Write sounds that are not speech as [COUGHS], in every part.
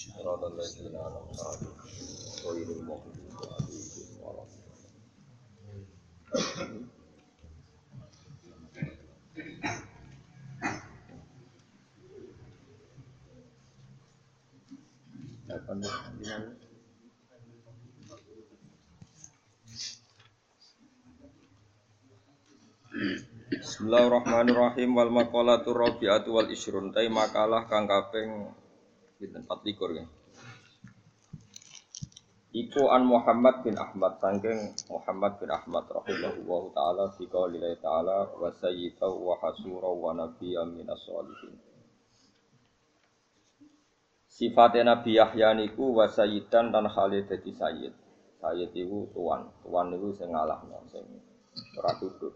صراط الذين أنعمت عليهم غير المغضوب عليهم ولا الضالين Bismillahirrahmanirrahim wal maqalatur rabi'atu wal isrun tai makalah kang kaping pinten 24 ya. Iku an Muhammad bin Ahmad sangking Muhammad bin Ahmad rahimahullahu taala fi qaulillahi taala wa sayyidu wa hasura wa nabiyyan minas sholihin. Sifatnya Nabi Yahya niku wa sayyidan dan Khalid dadi sayyid. Sayyid tuan, tuan niku sing ngalahno sing ora duduk.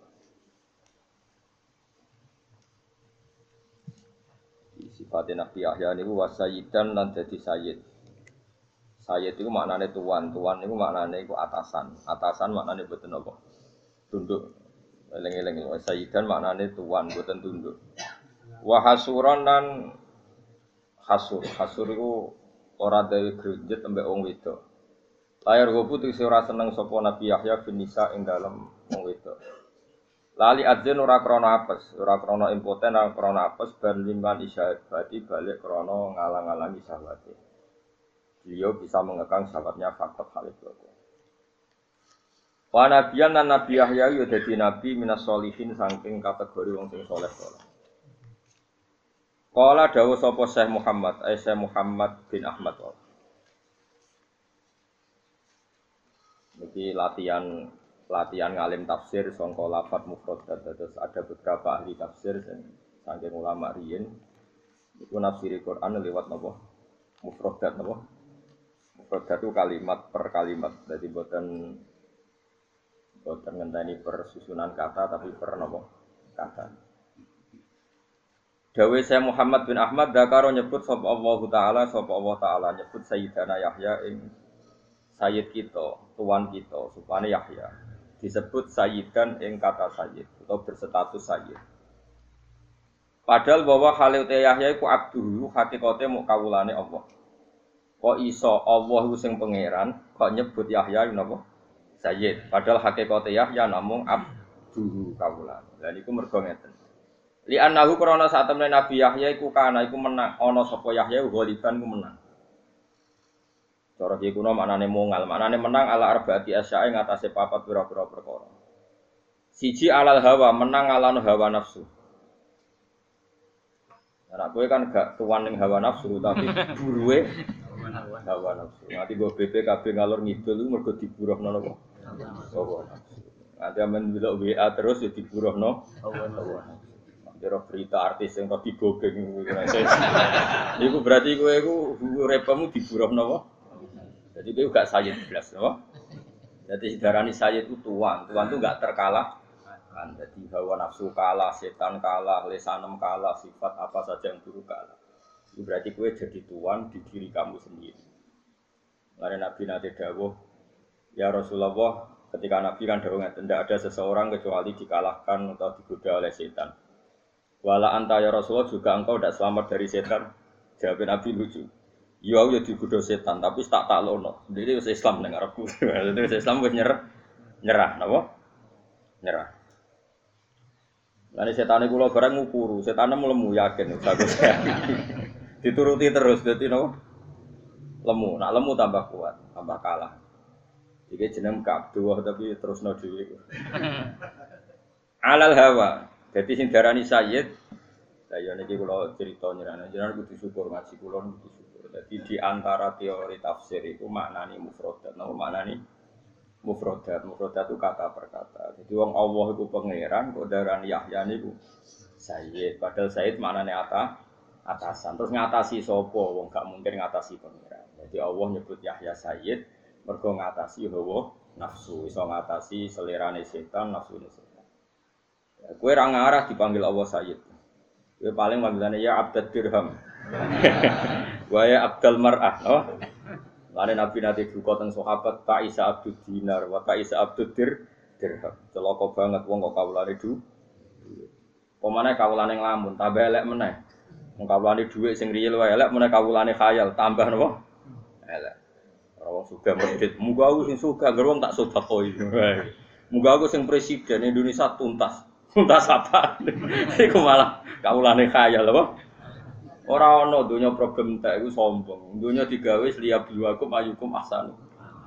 Sifatnya Nabi Yahya niku wasayidan lan dadi sayyid. Sayyid itu maknane tuan, tuan itu maknane iku atasan. Atasan maknane boten apa? Tunduk. Eling-eling wasayidan maknane tuan boten tunduk. Wa hasuran lan hasur. Hasur iku ora dhewe grejet ambek wong wedok. Layar gobu tuh ora seneng sapa Nabi Yahya bin ing dalem wong. Lali adzin ora krana apes, ora krana impoten, ora krana apes ban liman balik krana ngalang-alangi syahwate. Beliau bisa mengekang sahabatnya faktor hal itu. Wa nabiyan lan Nabi Yahya yo dadi nabi minas solihin saking kategori wong sing saleh saleh. Kala dawuh sapa Syekh Muhammad, eh Syekh Muhammad bin Ahmad. Niki latihan latihan ngalim tafsir songko lafat mufrodat terus ada beberapa ahli tafsir dan saking ulama riyin itu nafsiri Quran lewat nopo mufrodat nopo mufrodat itu kalimat per kalimat. Jadi buatan buatan ngenteni per susunan kata tapi per nopo kata. Dawe saya Muhammad bin Ahmad Dakaro nyebut sapa Allah Ta'ala sapa Allah Ta'ala nyebut Sayyidana Yahya ing Sayyid kita, tuan kita, supaya Yahya disebut sayyidan ing kata sayyid atau berstatus sayyid. Padahal bahwa Khalil Yahya iku abduhu hakikate mau kawulane Allah. Kok iso Allah iku sing pangeran kok nyebut Yahya napa? Sayyid. Padahal hakikate Yahya namung abduhu kawulane. Lah niku mergo ngeten. Li annahu saat temen Nabi Yahya iku kana iku menang ana sapa Yahya ghaliban ku menang. Cara kiye kuno maknane mungal, maknane menang ala arbaati asyae ngatasé papat pira-pira perkara. Siji alal hawa, menang ala hawa nafsu. Nah, kowe kan gak tuan ning hawa nafsu tapi [LAUGHS] buruwe hawa nafsu. Nanti gue BPKB ngalor ngidul lu mergo diburuhno napa? Hawa nafsu. Nanti amen delok WA terus ya diburuhno hawa nafsu. Kira berita artis yang tadi gogeng [LAUGHS] Iku berarti kowe iku repemu diburuhno apa? Jadi dia juga sayyid belas, no? Jadi darani sayyid itu tuan, tuan itu nggak terkalah kan. Jadi hawa nafsu kalah, setan kalah, lesanem kalah, sifat apa saja yang buruk kalah. Itu berarti kue jadi tuan di diri kamu sendiri. Lalu Nabi nanti dawuh, ya Rasulullah, ketika Nabi kan dawuh tidak ada seseorang kecuali dikalahkan atau digoda oleh setan. Wala anta ya Rasulullah juga engkau tidak selamat dari setan. Jawab Nabi lucu. Yo ya digoda setan, tapi tak tak lono. Jadi wis Islam ning arepku. [LAUGHS] Jadi wis Islam wis nyerah. Nyerah napa? Nyerah. Lan setan iku lho barang ngukuru, setan lemu yakin bagus. [LAUGHS] Dituruti terus dadi napa? Lemu, nak lemu tambah kuat, tambah kalah. Iki jeneng kabduh tapi terus no dhewe [LAUGHS] Alal hawa. Jadi sing darani sayyid, saya niki kula cerita nyerana, jenengan kudu syukur ngaji kula syukur. Jadi di antara teori tafsir itu maknani mufrodat. Nah, maknani mufrodat. Mufrodat itu kata per kata. Jadi wong Allah itu pangeran, kok daran Yahya itu Sayyid. Padahal Sayyid maknani ata atasan. Terus ngatasi sopo, wong gak mungkin ngatasi pangeran. Jadi Allah nyebut Yahya Sayyid, mergo ngatasi hawa nafsu, iso ngatasi selerane setan, nafsu setan. Ya, kue rangarah dipanggil Allah Sayyid. Kue paling panggilannya ya abdad dirham. [LAUGHS] Waya abdal mar'ah, oh. Lane Nabi nanti buka tentang sahabat tak isa abdul dinar, wa tak isa abdul dir dirham. Celaka banget wong kok kawulane du. Pemane kawulane nglamun, tambah elek meneh. Wong kawulane dhuwit sing riil wae elek meneh kawulane khayal tambah napa? Elek. Ora wong sugih medhit. Muga aku sing sugih anggere wong tak sedekoi. Muga aku sing presiden Indonesia tuntas. Tuntas apa? [LAUGHS] Iku malah kawulane khayal apa? Ora ana donya problem tak iku sombong. Donya digawe liya biwakum ayukum ahsanu.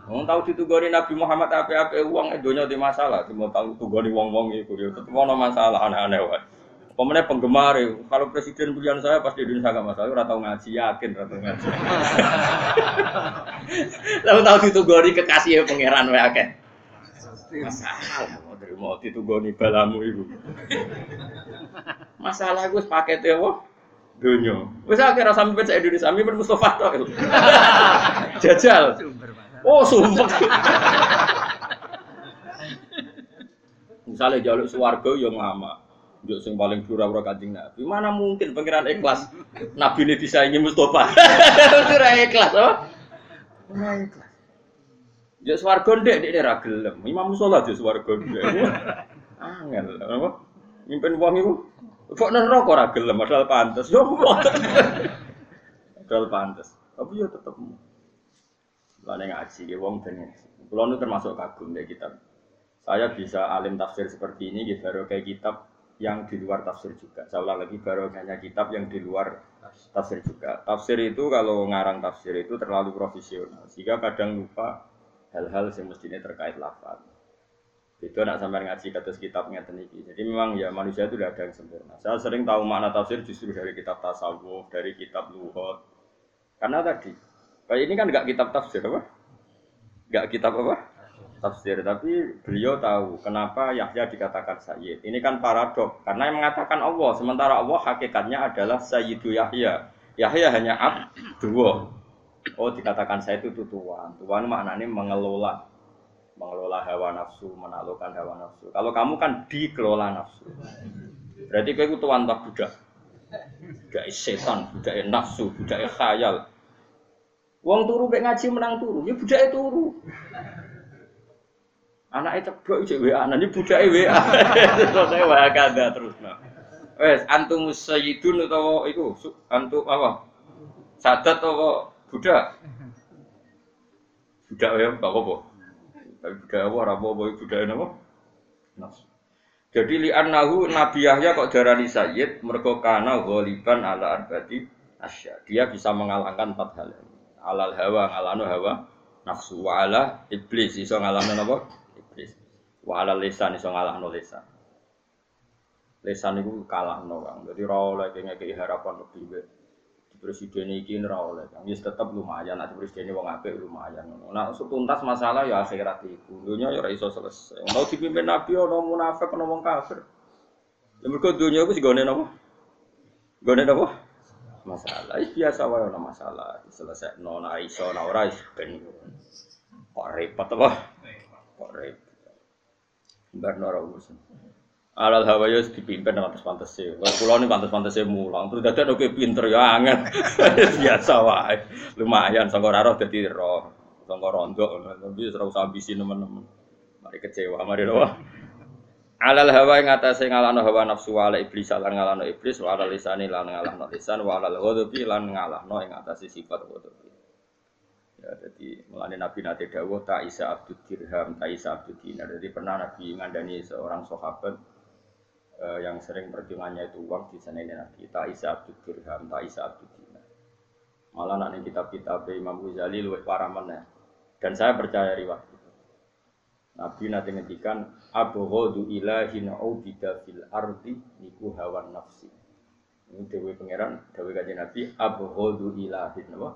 Wong tau ditugoni Nabi Muhammad ape-ape uang donya di masalah, cuma tahu tugoni wong-wong iku ya tetep ana masalah aneh-aneh wae. Pemenang penggemar, kalau presiden pilihan saya pasti di Indonesia gak masalah, ora tau ngaji, yakin ora tau ngaji. [LAUGHS] Lalu tahu ditugoni kekasih ya pangeran wae akeh. Masalah mau dari mau ditugoni balamu ibu. [LAUGHS] Masalah gue paketnya wah dunia. Wes akhirnya sampai saya Indonesia, sampai Mustafa tok. [LAUGHS] Jajal. Oh sumpah. Misalnya jaluk suwargo yang lama, Juk sing paling pura-pura kancing Nabi. Mana mungkin pangeran ikhlas? Nabi ini disaingi Mustafa. [LAUGHS] Ora ikhlas, apa? Ora ikhlas. Juk swarga ndek ndek ora gelem. Imam sholat juk swarga ndek. [LAUGHS] Angel, apa? Mimpin wong iku kok neraka ora gelem padahal pantes. Yo padahal pantes. Tapi yo tetep Lalu ngaji, ya wong ngaji. Kulo nu termasuk kagum deh kitab. Saya bisa alim tafsir seperti ini, gitu, baru kayak kitab yang di luar tafsir juga. Saya lagi, baru hanya kitab yang di luar tafsir juga. Tafsir itu kalau ngarang tafsir itu terlalu profesional, sehingga kadang lupa hal-hal yang mestinya terkait lafaz. Itu nak sampai ngaji kata kitabnya teniki. Jadi memang ya manusia itu tidak ada yang sempurna. Saya sering tahu makna tafsir justru dari kitab tasawuf, dari kitab luhut. Karena tadi Kayak ini kan nggak kitab tafsir apa? Nggak kitab apa? Tafsir. Tapi beliau tahu kenapa Yahya dikatakan Sayyid. Ini kan paradok karena yang mengatakan Allah, sementara Allah hakikatnya adalah Sayyidu Yahya. Yahya hanya abdu. Oh dikatakan saya itu tuan. Tuan maknanya mengelola mengelola hawa nafsu, menaklukkan hawa nafsu. Kalau kamu kan dikelola nafsu. Berarti kau itu tuan tak budak. Budak setan, budak nafsu, budak khayal. Wong turu mek ngaji menang turu, ya budake turu. Anaknya ceblok cek WA, nanti budake WA. [LAUGHS] Saya WA kada terus. Nah. Wes antum sayyidun atau iku antum apa? Sadat atau budak? Budak ya, enggak apa-apa. Tapi budak apa ora apa-apa budak napa? Nas. Jadi li annahu Nabi Yahya kok darani sayyid mergo kana ghaliban ala arbati asya. Dia bisa mengalahkan empat hal. Alal hawa ngalano hawa nafsu. Wa ala iblis iso ngalano napa iblis. Wa ala lisan iso ngalahno lisan lisan itu kalahno Kang dadi ora oleh ngekeki harapan lebih presiden iki ora oleh. Kang wis tetep lumayan nek presiden wong apik lumayan. Nah tuntas masalah ya akhirat iku. Dunya ya ora iso selesai. Mau dipimpin nabi ono munafik ono wong kafir. Ya mergo dunya iku sigone napa? Gone napa? Masalah. Biasa wae ana masalah, selesai nona iso ora ora ben. Kok repot apa? Kok repot. Bar ora urusan. Alal hawa yo dipimpin dengan pantas sih. Kalau pulau ini pantas pantas sih mulang. Terus dadi oke pinter ya anget. [LAUGHS] Biasa wae. Lumayan sangkor roh dadi roh. Sangkor rondo. Tapi ora usah ambisi teman-teman. Mari kecewa, mari loh alal hawa yang atasnya ngalano hawa nafsu wala iblis lan ngalano iblis wala lisani lan ngalahno lisan wala ghadabi lan ngalahno yang sifat ghadabi ya jadi melani nabi nate dawuh ta isa abdul dirham ta isa abdul dinar jadi pernah nabi ngandani seorang sahabat eh, yang sering perjuangannya itu uang di sana ini nabi ta isa abdul dirham ta isa abdul dinar malah nanti kitab-kitab Imam Ghazali luwih parah mana dan saya percaya riwayat Nabi nanti ngendikan abghadu ilahin ubida fil ardi niku hawan nafsi. Ini dewi pangeran, dewi kanjeng Nabi abghadu ilahin apa?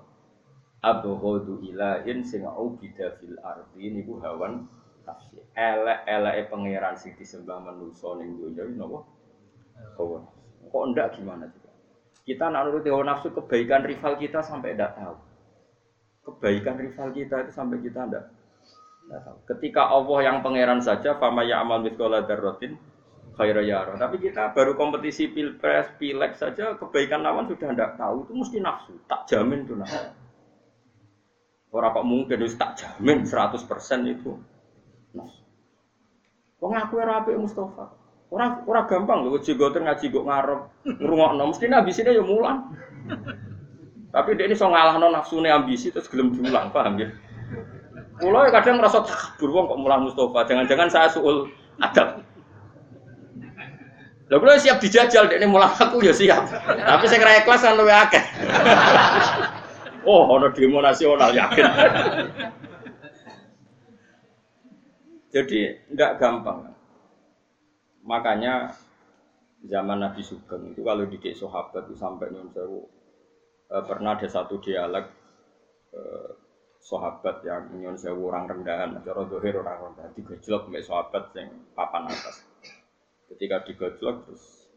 Abghadu ilahin sing ubida fil ardi niku hawan nafsi. Elek-eleke pangeran sing disembah manusa ning donya napa? Hawa. Kok ndak gimana juga? Kita nak nuruti hawa nafsu kebaikan rival kita sampai ndak tahu. Kebaikan rival kita itu sampai kita ndak Ketika Allah yang pangeran saja, fama amal mitkola darrotin khairayaro. Tapi kita baru kompetisi pilpres, pilek saja, kebaikan lawan sudah tidak tahu. Itu mesti nafsu, tak jamin itu nafsu. Orang kok mungkin itu tak jamin 100% itu nafsu. Kok ngaku rapi Mustafa? Orang orang gampang loh, jigoten ngaji gue ngarep, nom, mesti ambisine ya mulang. Tapi dia ini so ngalah non nafsu ambisi terus gelem diulang, paham ya? Pulau ya kadang merasa takbur wong kok mulang Mustafa, jangan-jangan saya suul adab. Lah kula siap dijajal dekne mulang aku ya siap. Tapi saya kira ikhlas kan luwih akeh. [LAUGHS] oh, ono demo nasional yakin. Jadi enggak gampang. Makanya zaman Nabi Sugeng itu kalau di sahabat itu sampai nyun sewu eh, pernah ada satu dialog eh, sahabat yang nyun orang rendahan, cara dohir orang rendahan, digejlok mbek sahabat yang papan atas. Ketika digojlok terus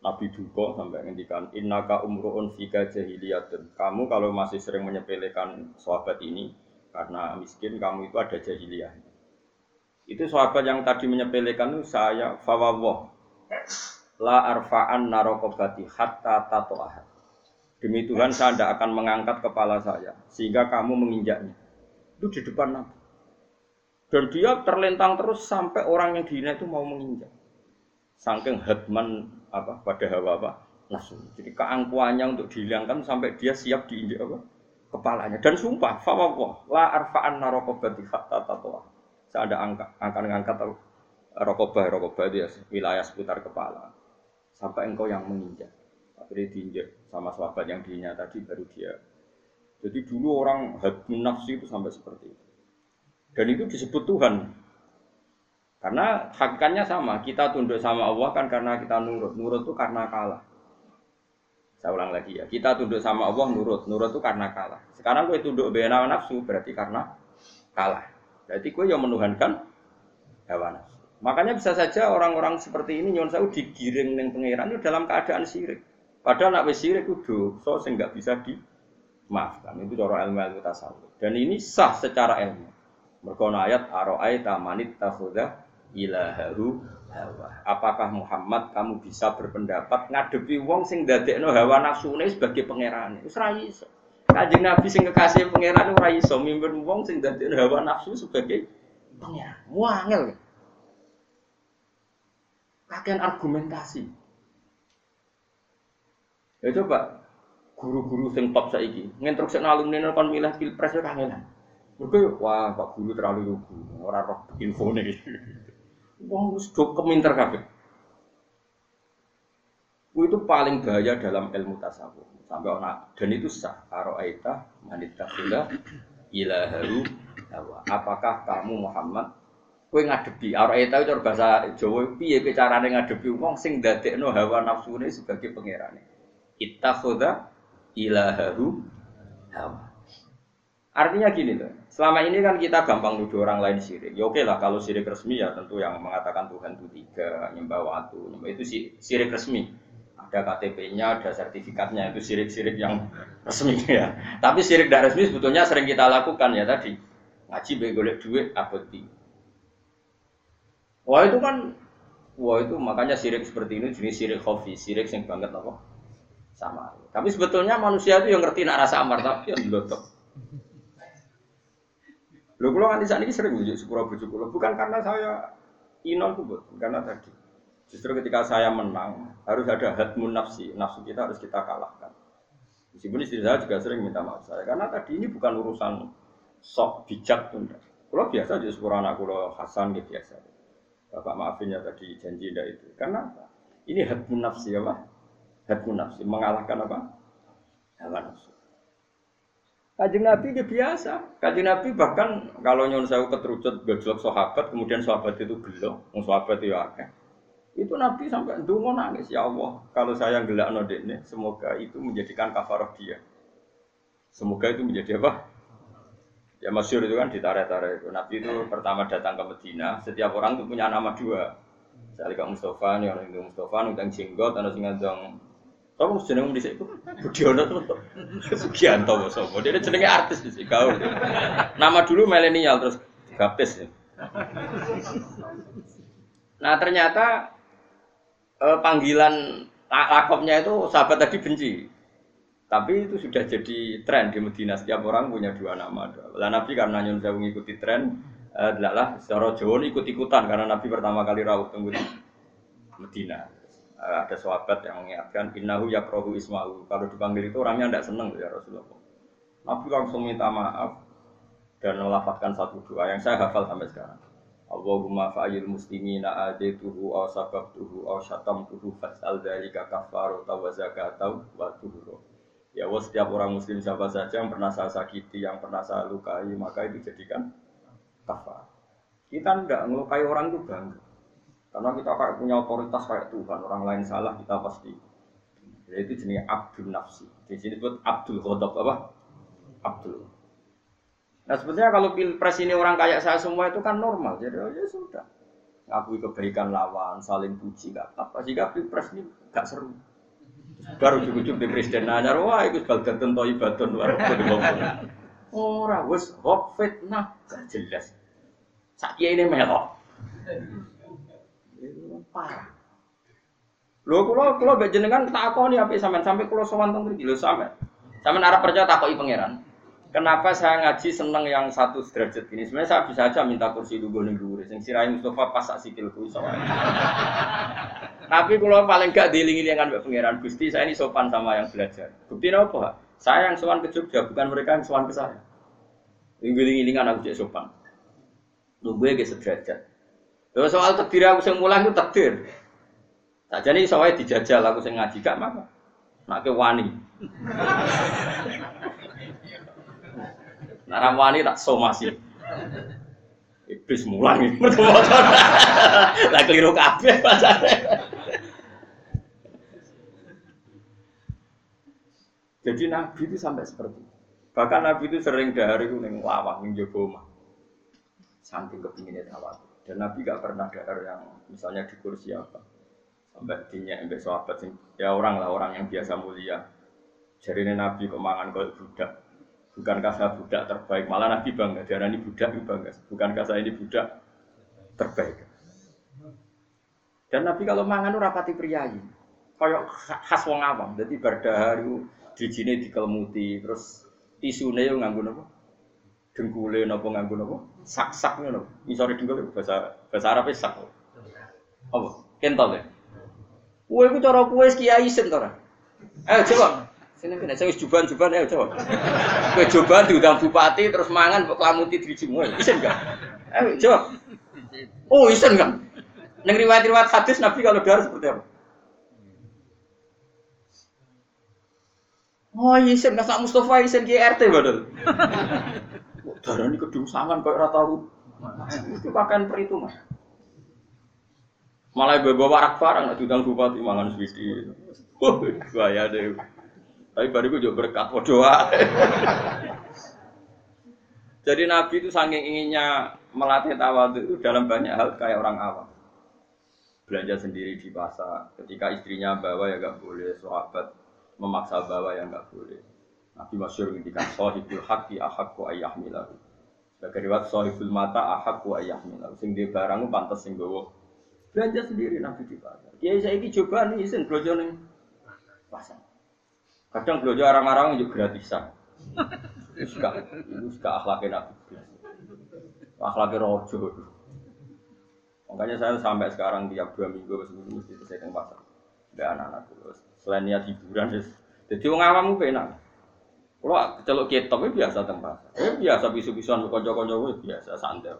Nabi duka sampai ngendikan innaka umruun fika jahiliyatun. Kamu kalau masih sering menyepelekan sahabat ini karena miskin kamu itu ada jahiliyah. Itu sahabat yang tadi menyepelekan itu saya fawawah la arfa'an narokobati hatta tato'ahat. Demi Tuhan saya tidak akan mengangkat kepala saya sehingga kamu menginjaknya. Itu di depan Nabi. Dan dia terlentang terus sampai orang yang dihina itu mau menginjak saking hatman apa pada hawa apa nafsu. Jadi keangkuhannya untuk dihilangkan sampai dia siap diinjak apa kepalanya dan sumpah fawwah la arfa'an narokobati hatta tatwa. Saya ada angka, akan ngangkat rokobah rokobah itu ya wilayah seputar kepala sampai engkau yang menginjak. Akhirnya diinjak sama sahabat yang diinjak tadi baru dia. Jadi dulu orang hatmun nafsi itu sampai seperti itu. Dan itu disebut Tuhan. Karena hakikatnya sama, kita tunduk sama Allah kan karena kita nurut. Nurut itu karena kalah. Saya ulang lagi ya, kita tunduk sama Allah nurut. Nurut itu karena kalah. Sekarang gue tunduk bena nafsu berarti karena kalah. Berarti gue yang menuhankan hawa nafsu. Makanya bisa saja orang-orang seperti ini nyon saya digiring dengan pangeran itu dalam keadaan sirik. Padahal nak sirik itu so nggak bisa dimaafkan. Itu cara ilmu ilmu tasawuf. Dan ini sah secara ilmu. Merkona ayat aro'ay tamanit takhudah ilahahu hawa. Apakah Muhammad kamu bisa berpendapat ngadepi wong sing dadekno hawa nafsune sebagai pangeran? Wis. Kanjeng Nabi sing kekasih pangeran ora iso mimpin wong sing dadekno hawa nafsu sebagai pangeran. Wangel. Kakean argumentasi. Ya coba guru-guru sing top saiki nginstruksi alumni kon milih pilpres ya kangenan. Mergo wah Pak Guru terlalu lugu, ora roh infone. [LAUGHS] Wong wis do keminter kabeh. Itu paling bahaya dalam ilmu tasawuf. Sampai ona dan itu sah. Aro'aita manitakila ilaharu hawa. Apakah kamu Muhammad kowe ngadepi aro'aita itu bahasa Jawa piye carane ngadepi wong sing dadekno hawa nafsune sebagai pangerane. Ittakhadha ilaharu hawa. Artinya gini loh, selama ini kan kita gampang nuduh orang lain sirik. Ya oke lah kalau sirik resmi ya tentu yang mengatakan Tuhan itu tiga, nyembah waktu, itu sirik resmi. Ada KTP-nya, ada sertifikatnya, itu sirik-sirik yang resmi ya. Tapi sirik tidak resmi sebetulnya sering kita lakukan ya tadi. Ngaji baik golek duit, abadi. Wah itu kan, wah itu makanya sirik seperti ini jenis sirik khofi, sirik yang banget apa? Sama. Tapi sebetulnya manusia itu yang ngerti nak rasa amar, tapi yang lotok. Lho kula nganti saat ini sering bujuk sepura bujuk bukan karena saya inon tuh, karena tadi. Justru ketika saya menang, harus ada hatmun nafsi, nafsu kita harus kita kalahkan. Meskipun istri saya juga sering minta maaf saya, karena tadi ini bukan urusan sok bijak. Kalau biasa aja sepura anak kula Hasan gitu biasa. Bapak maafin ya tadi janji ndak itu. Karena apa? Ini hatmun nafsi ya Pak. Hatmun nafsi, mengalahkan apa? Hawa nafsu. Kajing Nabi dia biasa. Kajing Nabi bahkan kalau nyon saya keterucut gejlok sahabat, kemudian sahabat itu gelo, mau sahabat itu akeh. Itu Nabi sampai dungo nangis ya Allah. Kalau saya gelak ini, semoga itu menjadikan kafarah dia. Semoga itu menjadi apa? Ya masyur itu kan ditarik-tarik. Nabi itu pertama datang ke Medina, setiap orang itu punya nama dua. Saya Mustafa, nih orang itu Mustafa, nudang jenggot, ada singa Kamu jeneng dhisik Budiono tuh. Sugianto sapa. Dia jenenge artis di kau. Nama dulu milenial terus baptis. Nah ternyata eh, panggilan lakopnya itu sahabat tadi benci. Tapi itu sudah jadi tren di Medina. Setiap orang punya dua nama. Lah Nabi karena nyun saya mengikuti tren, eh, lah secara Jawa ikut ikutan karena Nabi pertama kali rawuh tunggu Medina. Eh, ada sahabat yang mengingatkan innahu yakrohu ismahu. Kalau dipanggil itu orangnya tidak senang ya Rasulullah. Nabi langsung minta maaf dan melafatkan satu doa yang saya hafal sampai sekarang. Allahumma fa'il muslimina adituhu aw sababtuhu aw syatamtuhu fas'al dzalika kafaru wa zakatau wa tuhuru. Ya Allah setiap orang muslim siapa saja yang pernah saya sakiti, yang pernah saya lukai, maka itu jadikan kafar. Kita tidak melukai orang itu bangga. Karena kita kayak punya otoritas kayak Tuhan, orang lain salah kita pasti. Jadi itu jenis Abdul Nafsi. Di sini buat Abdul Khodab apa? Abdul. Nah sebetulnya kalau pilpres ini orang kayak saya semua itu kan normal. Jadi oh ya sudah. Ngakui kebaikan lawan, saling puji, gak apa. Jika pilpres ini gak seru. Baru cukup di presiden nanya, wah itu baldatun toibatun luar Ora wis hok fitnah gak jelas. Sakit ini melok parah. Lho kula kula mbek jenengan takoni apik sampean sampai kula sowan teng mriki lho sampean. Sampean arep percaya takoki pangeran. Kenapa saya ngaji seneng yang satu derajat ini? Sebenarnya saya bisa aja minta kursi dulu ning dhuwur sing sirai Mustafa pas sak sikilku. [LAUGHS] Tapi kalau paling gak dilingi-lingan mbak pangeran Gusti, saya ini sopan sama yang belajar. Bukti apa? Saya yang sowan ke Jogja, bukan mereka yang sowan ke saya. Lingi-lingan aku jadi sopan. Lu gue gak sederajat. Lho soal takdir aku sing mulang itu takdir. Saja nih soalnya dijajal aku sing ngaji gak maka. Nak ke wani. [LAUGHS] Nara wani tak somasi. Iblis mulang itu [LAUGHS] motor. Lah keliru kabeh pacare. Jadi Nabi itu sampai seperti itu. Bahkan Nabi itu sering dari ning lawang ning jaba omah. Saking kepinginnya tawat. Dan Nabi gak pernah ada yang misalnya di kursi apa sampai dinyak sampai sahabat ya orang lah orang yang biasa mulia. Jadi Nabi kemangan kalau budak. Bukankah saya budak terbaik? Malah Nabi bangga. Dia ini budak bangga. Bukankah saya ini budak terbaik? Dan Nabi kalau mangan rapati priayi. Kayak khas wong awam. Jadi berdahari di sini dikelmuti. Terus tisune nganggo apa? dengkule napa nganggo napa? Sak-sak ngono. Isore dengkule bahasa bahasa Arab sak. Apa? Kentol ya. Kowe iku cara kowe kiai sen to? Ayo coba. Sini kene saya juban-juban ayo coba. Kowe juban diundang bupati terus mangan kok klamuti dirijimu. Isen enggak? Ayo coba. Oh, isen kan? Neng riwayat-riwayat hadis Nabi kalau darah seperti apa? Oh, isen nggak Mustafa isen RT badal. darah ini kedung sangan kayak rata. Itu pakaian perhitungan. Malah bawa warak barang nggak diundang bupati mangan swidi. Wah, bahaya deh. Tapi baru gue juga berkat doa. [LAUGHS] Jadi Nabi itu saking inginnya melatih tawadu itu dalam banyak hal kayak orang awam. Belanja sendiri di pasar, ketika istrinya bawa ya nggak boleh, sahabat memaksa bawa ya nggak boleh. Nabi Masyur ngendikan sahibul haqqi ahakku milahu. Sebagai riwayat sahibul mata ahakku milahu. Sing di barang pantas sing gowo. Belanja sendiri Nabi di pasar. Ya saya ini coba nih isin belanja nih pasar. Kadang belanja orang-orang juga gratisan. Suka, suka akhlaknya Nabi. Akhlaknya rojo. Makanya saya sampai sekarang tiap dua minggu sebelum mesti saya ke pasar. Dan anak-anak. Selain niat hiburan, jadi orang awam itu enak. Kalau kecelok kitab biasa tempat. Biasa bisu-bisuan konco-konco biasa santai.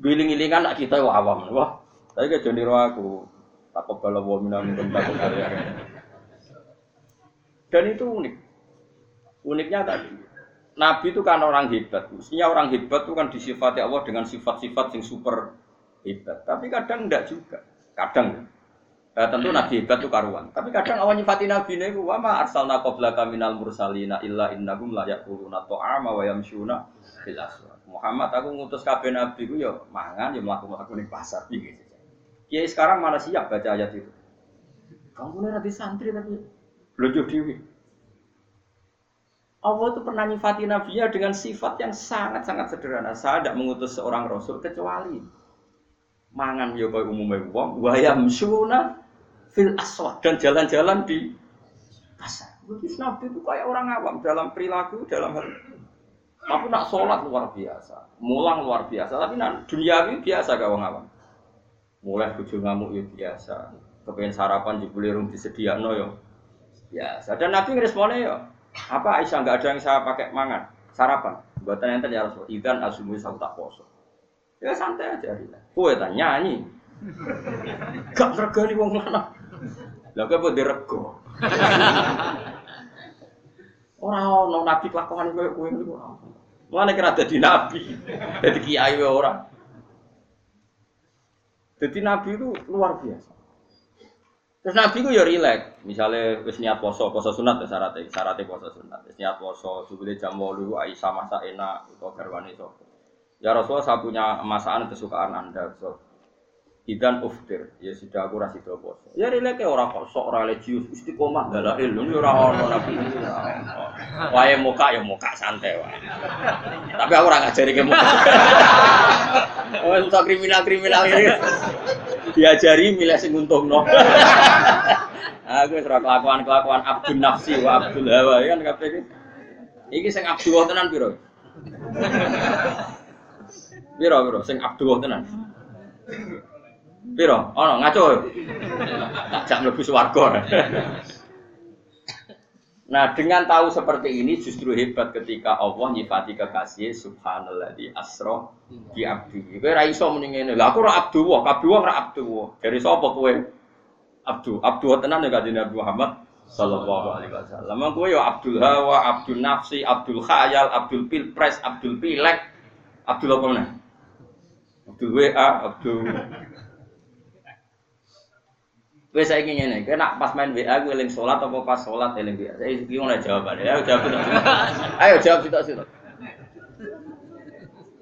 Giling-gilingan nak kita awam. Wah, ke jadi aku takut kalau bawa minum takut Dan itu unik. Uniknya tadi, Nabi itu kan orang hebat. Mestinya orang hebat itu kan disifati Allah dengan sifat-sifat yang super hebat. Tapi kadang enggak juga. Kadang Eh, tentu Nabi hebat itu karuan. Tapi kadang awan nyifati Nabi ini, wa ma arsalna qablaka minal mursalina illa innahum la yaquluna ta'ama wa yamshuna fil. Muhammad aku ngutus kabeh nabi ku ya mangan ya mlaku-mlaku ning pasar iki. Kiai sekarang mana siap baca ayat itu? Kamu nih santri tapi belum dewi. Allah itu pernah nyifati nabinya dengan sifat yang sangat-sangat sederhana. Saya tidak mengutus seorang rasul kecuali mangan ya kaya umumnya wong wa yamshuna fil aswad dan jalan-jalan di pasar. Itu Nabi itu kayak orang awam dalam perilaku, dalam hal tapi nak sholat luar biasa, mulang luar biasa. Tapi nak duniawi biasa gak orang awam. Mulai bojo ngamuk ya biasa. Kepengen sarapan jebule rung disediakno ya biasa. Dan Nabi ngeresponnya ya, apa Aisyah nggak ada yang saya pakai mangan sarapan. Buatan yang ya Rasul. Idan asumi saya tak poso. Ya santai aja. Kue tak nyanyi. [LAUGHS] Gak regani wong lanang. Lah kok dirego. [LAUGHS] Ora ono nabi kelakuan kowe niku ora. Mulane kira dadi nabi. Dadi kiai ora. Jadi nabi itu luar biasa. Terus nabi itu ya rileks. Misalnya wis niat poso, poso sunat ya syaratnya, syaratnya poso sunat. Wis niat poso, jubile jam 8 Aisyah masak enak utawa garwane sapa. Ya Rasulullah saya punya masakan kesukaan Anda. So, Idan uftir, ya sudah aku rasi poso. Ya rilek ya ora kok sok ora religius, istiqomah dalail lho ora ono nabi. Wae muka ya muka santai wae. Tapi aku ora ngajari ke muka. [LAUGHS] Oh, susah kriminal-kriminal ini. Diajari milih sing untungno. [LAUGHS] Aku wis kelakuan-kelakuan Abdul Nafsi wa Abdul Hawa ya kan kabeh iki. Iki sing Abdul tenan piro? [LAUGHS] Piro piro sing Abdul tenan? Piro? Ono ngaco. Tak jak mlebu swarga. [LAUGHS] Nah, dengan tahu seperti ini justru hebat ketika Allah nyifati kekasih subhanallah di asroh di abdi. Kowe ra iso muni. Lah aku ora abdu wa, kabeh wong ora abdu wa. Dari sapa kowe? Abdu. Abdu tenan ya kanjeng Nabi Muhammad sallallahu alaihi wasallam. Kowe ya Abdul Hawa, Abdul Nafsi, Abdul Khayal, Abdul Pilpres, Abdul Pilek, Abdul apa meneh? Abdul WA, Abdul Wes saya ingin ini, kena pas main WA gue eling sholat atau pas sholat eling WA. Saya mulai jawaban. Ayo jawab itu. Ayo jawab itu sih.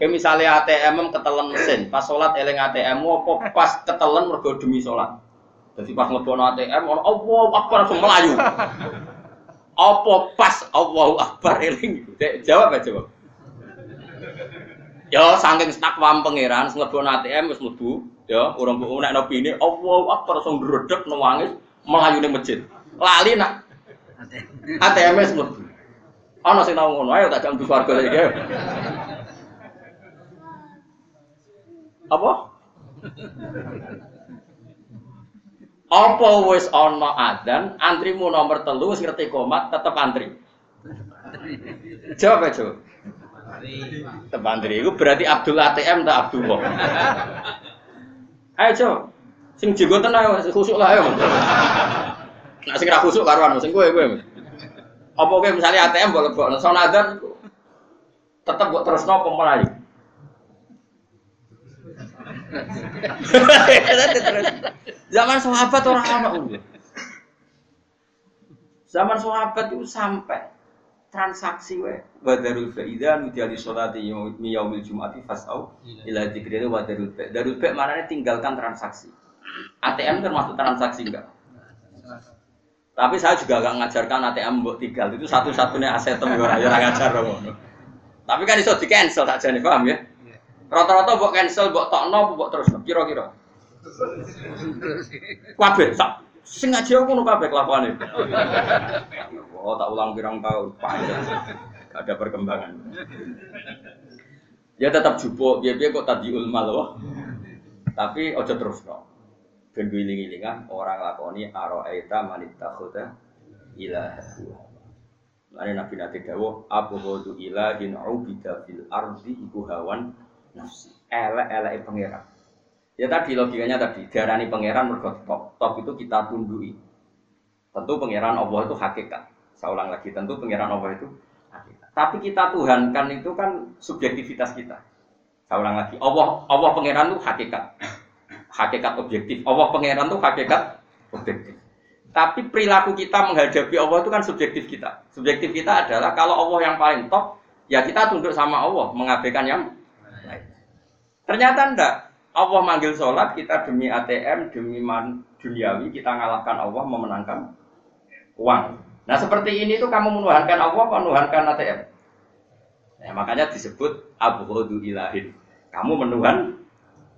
Kayak misalnya ATM ketelen mesin, pas sholat eling ATM, apa pas ketelen mergo demi sholat. Jadi pas ngebono ATM, orang Allah Akbar langsung melayu. Apa pas Allahu Akbar eling? Jawab aja jawab. Ya saking takwam pangeran, ngebono ATM wis mlebu, ya orang bu nek nabi ini Allah akbar langsung dredeg nangis melayu ning masjid. Lali nak. ATM mlebu ana sing tau ngono ayo tak jam swarga iki apa? Apa wis ana adzan antrimu nomor telu wis ngerti komat tetep antri. Jawab aja Tetep antri. Itu berarti Abdul ATM tak Abdullah Ayo coba. Sing jenggoten ayo khusuk lah ayo. Nak sing ra khusuk karuan sing kowe kowe. Apa kowe misalnya ATM mbok lebokno sonadan tetep mbok terusno apa melayu. [LAUGHS] Zaman sahabat orang ana Zaman sahabat itu sampai transaksi we. Wadarul faida nudiali sholati yaumil jumati fasau ila dzikri wadarul fa. Darul fa maknanya tinggalkan transaksi. ATM termasuk transaksi enggak? Tapi saya juga gak ngajarkan ATM buat tinggal. Itu satu-satunya aset yang ora ya ngajar tapi kan iso di cancel tak jadi paham ya? Rata-rata buat cancel buat tokno buat terus kira-kira. [LAUGHS] Kabeh sak Sing ngaji aku ngono kabeh kelakuane. Oh, tak ulang pirang tahun, panjang. Gak ada perkembangan. Ya tetap jupuk, biar-biar kok tadi ulma loh. Tapi ojo terus no. Ben giling-gilingan orang lakoni aro'aita manita khuda ilah. Lain Nabi Nabi Dawo, Abu Hudu ilahin ubida fil ardi iku hawan nafsi. Elek-elek pangeran. Ya tadi logikanya tadi, diarani pangeran mergo top. Top itu kita tundui. Tentu pangeran Allah itu hakikat. Saya ulang lagi, tentu pangeran Allah itu hakikat. Tapi kita tuhankan itu kan subjektivitas kita. Saya ulang lagi, Allah Allah pangeran itu hakikat. [COUGHS] Hakikat objektif. Allah pangeran itu hakikat objektif. Tapi perilaku kita menghadapi Allah itu kan subjektif kita. Subjektif kita adalah kalau Allah yang paling top, ya kita tunduk sama Allah, mengabaikan yang lain. Ternyata enggak. Allah manggil sholat, kita demi ATM, demi man, duniawi, kita ngalahkan Allah, memenangkan uang. Nah seperti ini tuh kamu menuhankan Allah, menuhankan ATM. Nah, makanya disebut Abu ilahin. Kamu menuhan,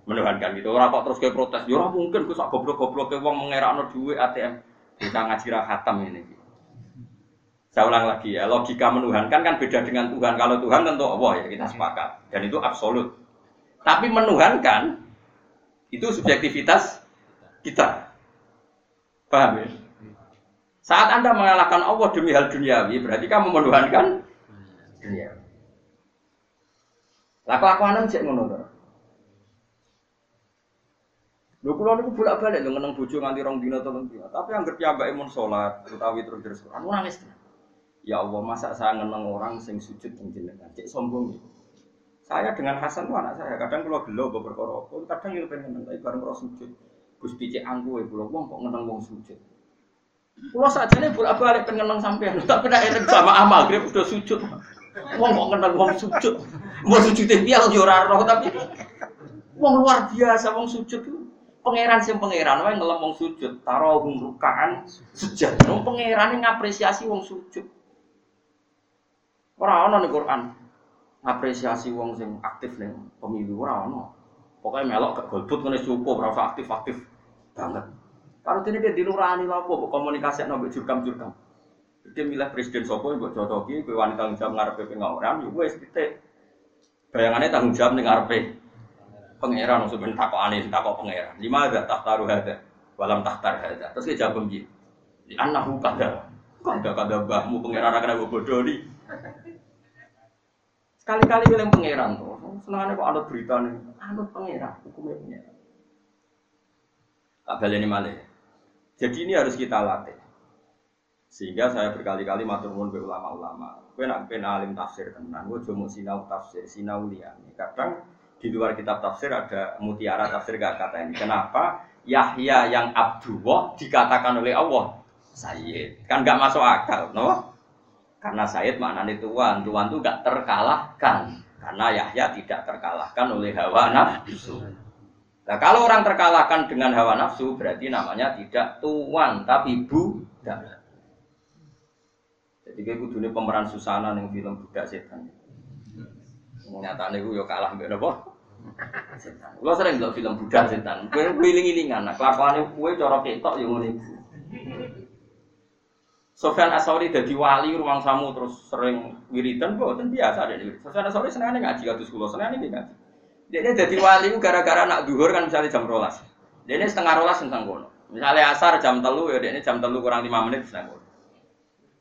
menuhankan gitu. Orang kok terus kayak protes, ya mungkin gue goblok-goblok ke uang mengerakno duit ATM. Kita ngaji khatam ini. Saya ulang lagi ya, logika menuhankan kan beda dengan Tuhan. Kalau Tuhan tentu Allah ya kita sepakat. Dan itu absolut. Tapi menuhankan Itu subjektivitas kita. Paham ya? Saat Anda mengalahkan Allah demi hal duniawi, berarti kamu menuhankan dunia. Lah kelakuanan cek ngono to. Lho kula niku bolak-balik lho ngeneng bojo nganti rong dina telung dina. Tapi anggere piyambake mun salat utawi terus terus Quran nangis. Ya Allah, masa saya ngeneng orang sing sujud ning jenengan. Cek sombong ya. Saya dengan Hasan tuh anak saya, kadang kalau gelo bawa perkara, kadang yang pengen tapi bareng kalau sujud. Gusti cek angku ya, pulau wong kok ngeneng wong sujud. Pulau saja nih bolak balik pengen sampean, [LAUGHS] tapi nak enak sama amal, grip udah sujud. Wong kok ngeneng wong sujud, mau sujud dia kalau ora roh tapi wong luar biasa wong sujud tuh. Pangeran sing pangeran wae ngelem wong sujud, taruh rukaan sujud. Wong pangeran ngapresiasi wong sujud. Ora ana ning Quran ngapresiasi wong sing aktif ning pemilu ora ana. Pokoke melok gak golput ngene cukup ora aktif-aktif banget. Karo dene dia dilurani lha apa komunikasi nang jurkam-jurkam. Dia milih presiden sapa mbok cocoki kowe wanita tanggung jawab ngarepe pengawaran ya wis titik. Bayangane tanggung jawab ning ngarepe pangeran sebenarnya takut aneh takut pangeran lima ada tahtaru ada walam tahtar ada terus dia jawab begini di anahu kada kada kada bahmu pangeran aku bodoh nih sekali-kali bilang pangeran tuh senangannya kok anut berita nih anut pangeran hukumnya pangeran tak ini malah jadi ini harus kita latih sehingga saya berkali-kali matur nuwun ke ulama-ulama. Kowe nak ben alim tafsir tenan, kowe cuma sinau tafsir, sinau liyane. Kadang di luar kitab tafsir ada mutiara tafsir gak kata ini. Kenapa Yahya yang Abdullah dikatakan oleh Allah Sayyid? Kan gak masuk akal, no? Karena Sayyid maknanya tuan, tuan itu gak terkalahkan. Karena Yahya tidak terkalahkan oleh hawa nafsu. Nah kalau orang terkalahkan dengan hawa nafsu berarti namanya tidak tuan tapi budak. Jadi kayak kudunya pemeran Susana yang film budak setan. Nyatanya gue yo kalah mbak setan. Lo sering ndelok film budak setan. Kowe wiling-wilingan, nah kelakuane kowe cara ketok ya ngono iku. Sofyan Asori jadi wali ruang samu terus sering wiridan, boten biasa deh. Sofyan Asori senengane ngaji kados kula, senengane iki ngaji. Dia jadi wali gara-gara nak duhur kan misalnya jam rolas. Dia ini setengah rolas tentang kono. Misalnya asar jam telu ya dia ini jam telu kurang lima menit tentang kono.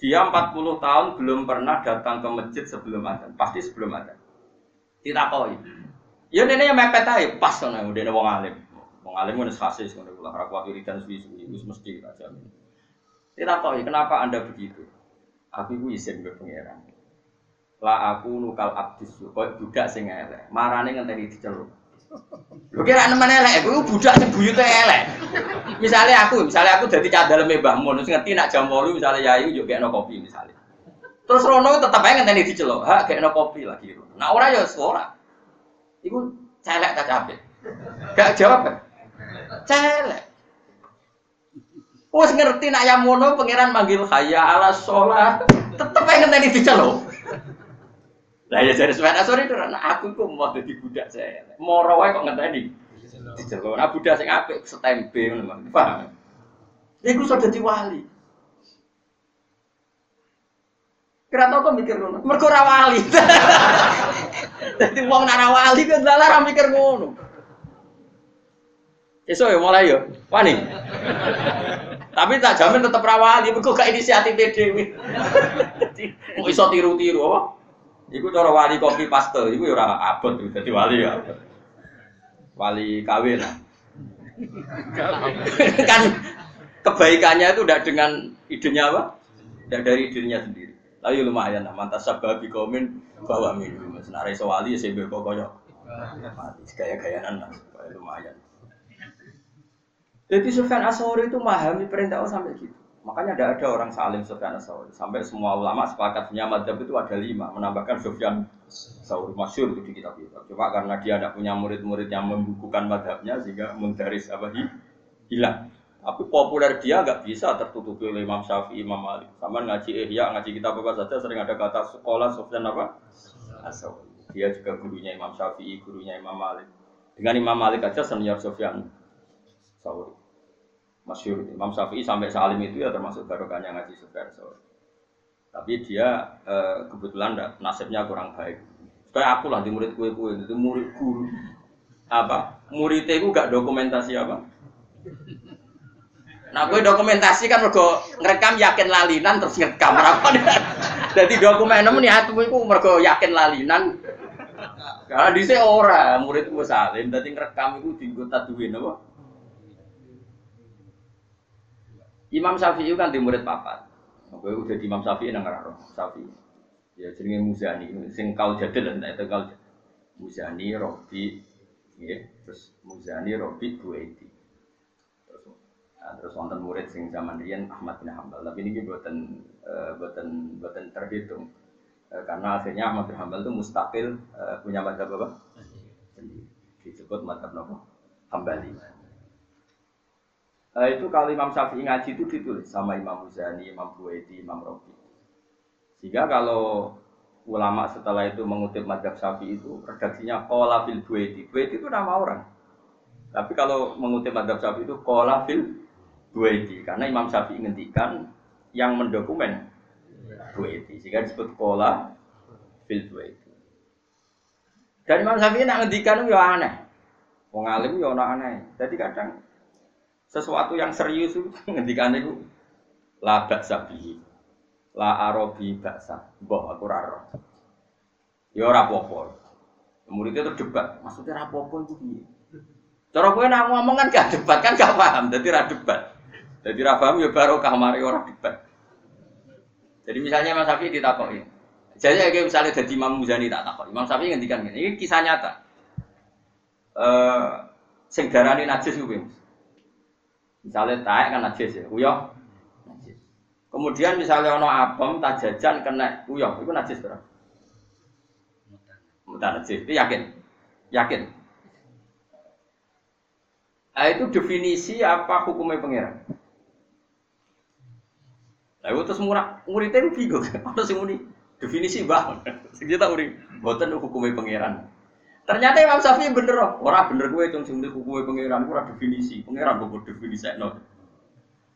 Dia 40 tahun belum pernah datang ke masjid sebelum adzan, pasti sebelum adzan. Tidak tahu Ya ini yang mepet aja pas kan udah wong alim. Wong alim kan khasis kan kula ora wiridan suwi-suwi wis mesti. Tidak tahu ya kenapa Anda begitu. Aku iku izin ke pangeran. Lah aku nukal abdis kok budak sing elek. Marane ngenteni diceluk. Lho kira nemen elek, aku budak sing buyute elek. Misalnya aku, misalnya aku dadi cadal Mbah Mun, terus ngerti nak jam 8 misalnya yayu yo gekno kopi misalnya. Terus Rono tetep ae ngenteni diceluk, ha gekno kopi lagi. Nah ora ya sekolah. Iku celek tak capek. Gak jawab? Celek. Wes ngerti nak yang mono pangeran manggil kaya ala sholat, tetep pengen tadi diceluk. Lah ya jadi sepeda sore itu, nah aku kok mau jadi budak saya. Moro wae kok ngenteni diceluk. Nah budak sing apik setempe ngono, paham? Iku sudah jadi wali. Kira tau kok mikir ngono. Mergo ora wali. [LAUGHS] Dadi wong ora wali dalah ora mikir ngono. Esok ya mulai ya. Wani. Tapi tak jamin tetep ra wali, mergo gak inisiatif dhewe. Dadi mau iso tiru-tiru apa? Iku cara wali kopi paste, iku ya ora abot dadi wali ya. Wali kawin. kan kebaikannya itu tidak dengan idenya apa? Tidak dari idenya sendiri. Tapi lumayan lah, mantas sababi komen bawa minum. Senare sewali ya saya kok koyo mati gaya-gayaan lah, lumayan. Jadi Sufyan Asori itu memahami perintah Allah sampai gitu. Makanya tidak ada orang salim Sufyan Asori. Sampai semua ulama sepakat punya madhab itu ada lima. Menambahkan Sufyan Asori masyur itu di kitab kita. Cuma karena dia tidak punya murid-murid yang membukukan madhabnya sehingga mendaris apa hilang. Tapi populer dia nggak bisa tertutupi oleh Imam Syafi'i, Imam Malik. Sama ngaji Ihya, ngaji kita apa saja sering ada kata sekolah Sofyan apa? Asal. Dia juga gurunya Imam Syafi'i, gurunya Imam Malik. Dengan Imam Malik aja senior Sofyan Sauri. Masyur Imam Syafi'i sampai salim itu ya termasuk barokahnya ngaji Sauri. Tapi dia eh, kebetulan nasibnya kurang baik. Kayak aku lah di murid kue kue itu murid guru apa muridnya itu gak dokumentasi apa? Nah, gue dokumentasi kan mergo ngerekam yakin lalinan terus ngerekam apa [LAUGHS] Jadi dokumen nih niatmu itu mergo yakin lalinan. Karena di sini orang murid gue salim, jadi ngerekam itu di gue taduin apa? Imam Syafi'i kan di murid papat. Gue udah di Imam Syafi'i nang ngarang Syafi'i. Ya jenenge Muzani, sing kau jadil lah itu kau Muzani, Robi, ya, terus Muzani, Robi, Buaiti. Terus, nah, terus wonten murid sing zaman riyen Ahmad bin Hambal, tapi ini buatan uh, buatan buatan terhitung uh, karena akhirnya Ahmad bin Hambal itu mustaqil uh, punya madzhab apa? Sendiri. Disebut madzhab apa? Hambali. Uh, itu kalau Imam Syafi'i ngaji itu ditulis sama Imam Muzani, Imam Buaiti, Imam Robi. Sehingga kalau ulama setelah itu mengutip madhab syafi'i itu redaksinya kola fil bueti. Bueti itu nama orang. Tapi kalau mengutip madhab syafi'i itu kola fil bueti. Karena Imam Syafi'i ngendikan yang mendokumen bueti. Sehingga disebut kola fil bueti. Dan Imam Syafi'i nak ngendikan itu ya aneh. Wong alim ya aneh. Jadi kadang sesuatu yang serius itu [LAUGHS] ngendikan itu labak sabihi La arobi baksa. Mbok aku raro. Ya ora apa-apa. Muridnya itu debat. Maksudnya ora apa-apa itu piye? Cara kowe nak ngomong kan gak debat kan gak paham. Jadi ra debat. Jadi ra paham ya baru kamari orang debat. Jadi misalnya Mas Safi ditakoki. Jadi kayak misalnya jadi Imam Muzani tak takut. Imam Safi ngendikan. Ini kisah nyata. Eh uh, sing darani najis kuwi. Misalnya taek kan najis ya. Uyah Kemudian misalnya ono tak jajan kena uyah, itu najis berapa? Mutan najis, itu yakin? Yakin? Nah, itu definisi apa hukumnya pangeran? Nah, itu terus murah, muridnya bingung, [LAUGHS] apa sih muni? Definisi bang, kita murid, buatan hukumnya pangeran. Ternyata Imam Syafi'i bener, orang bener gue cung sing hukumnya pangeran, gue definisi, pangeran gue definisi, no.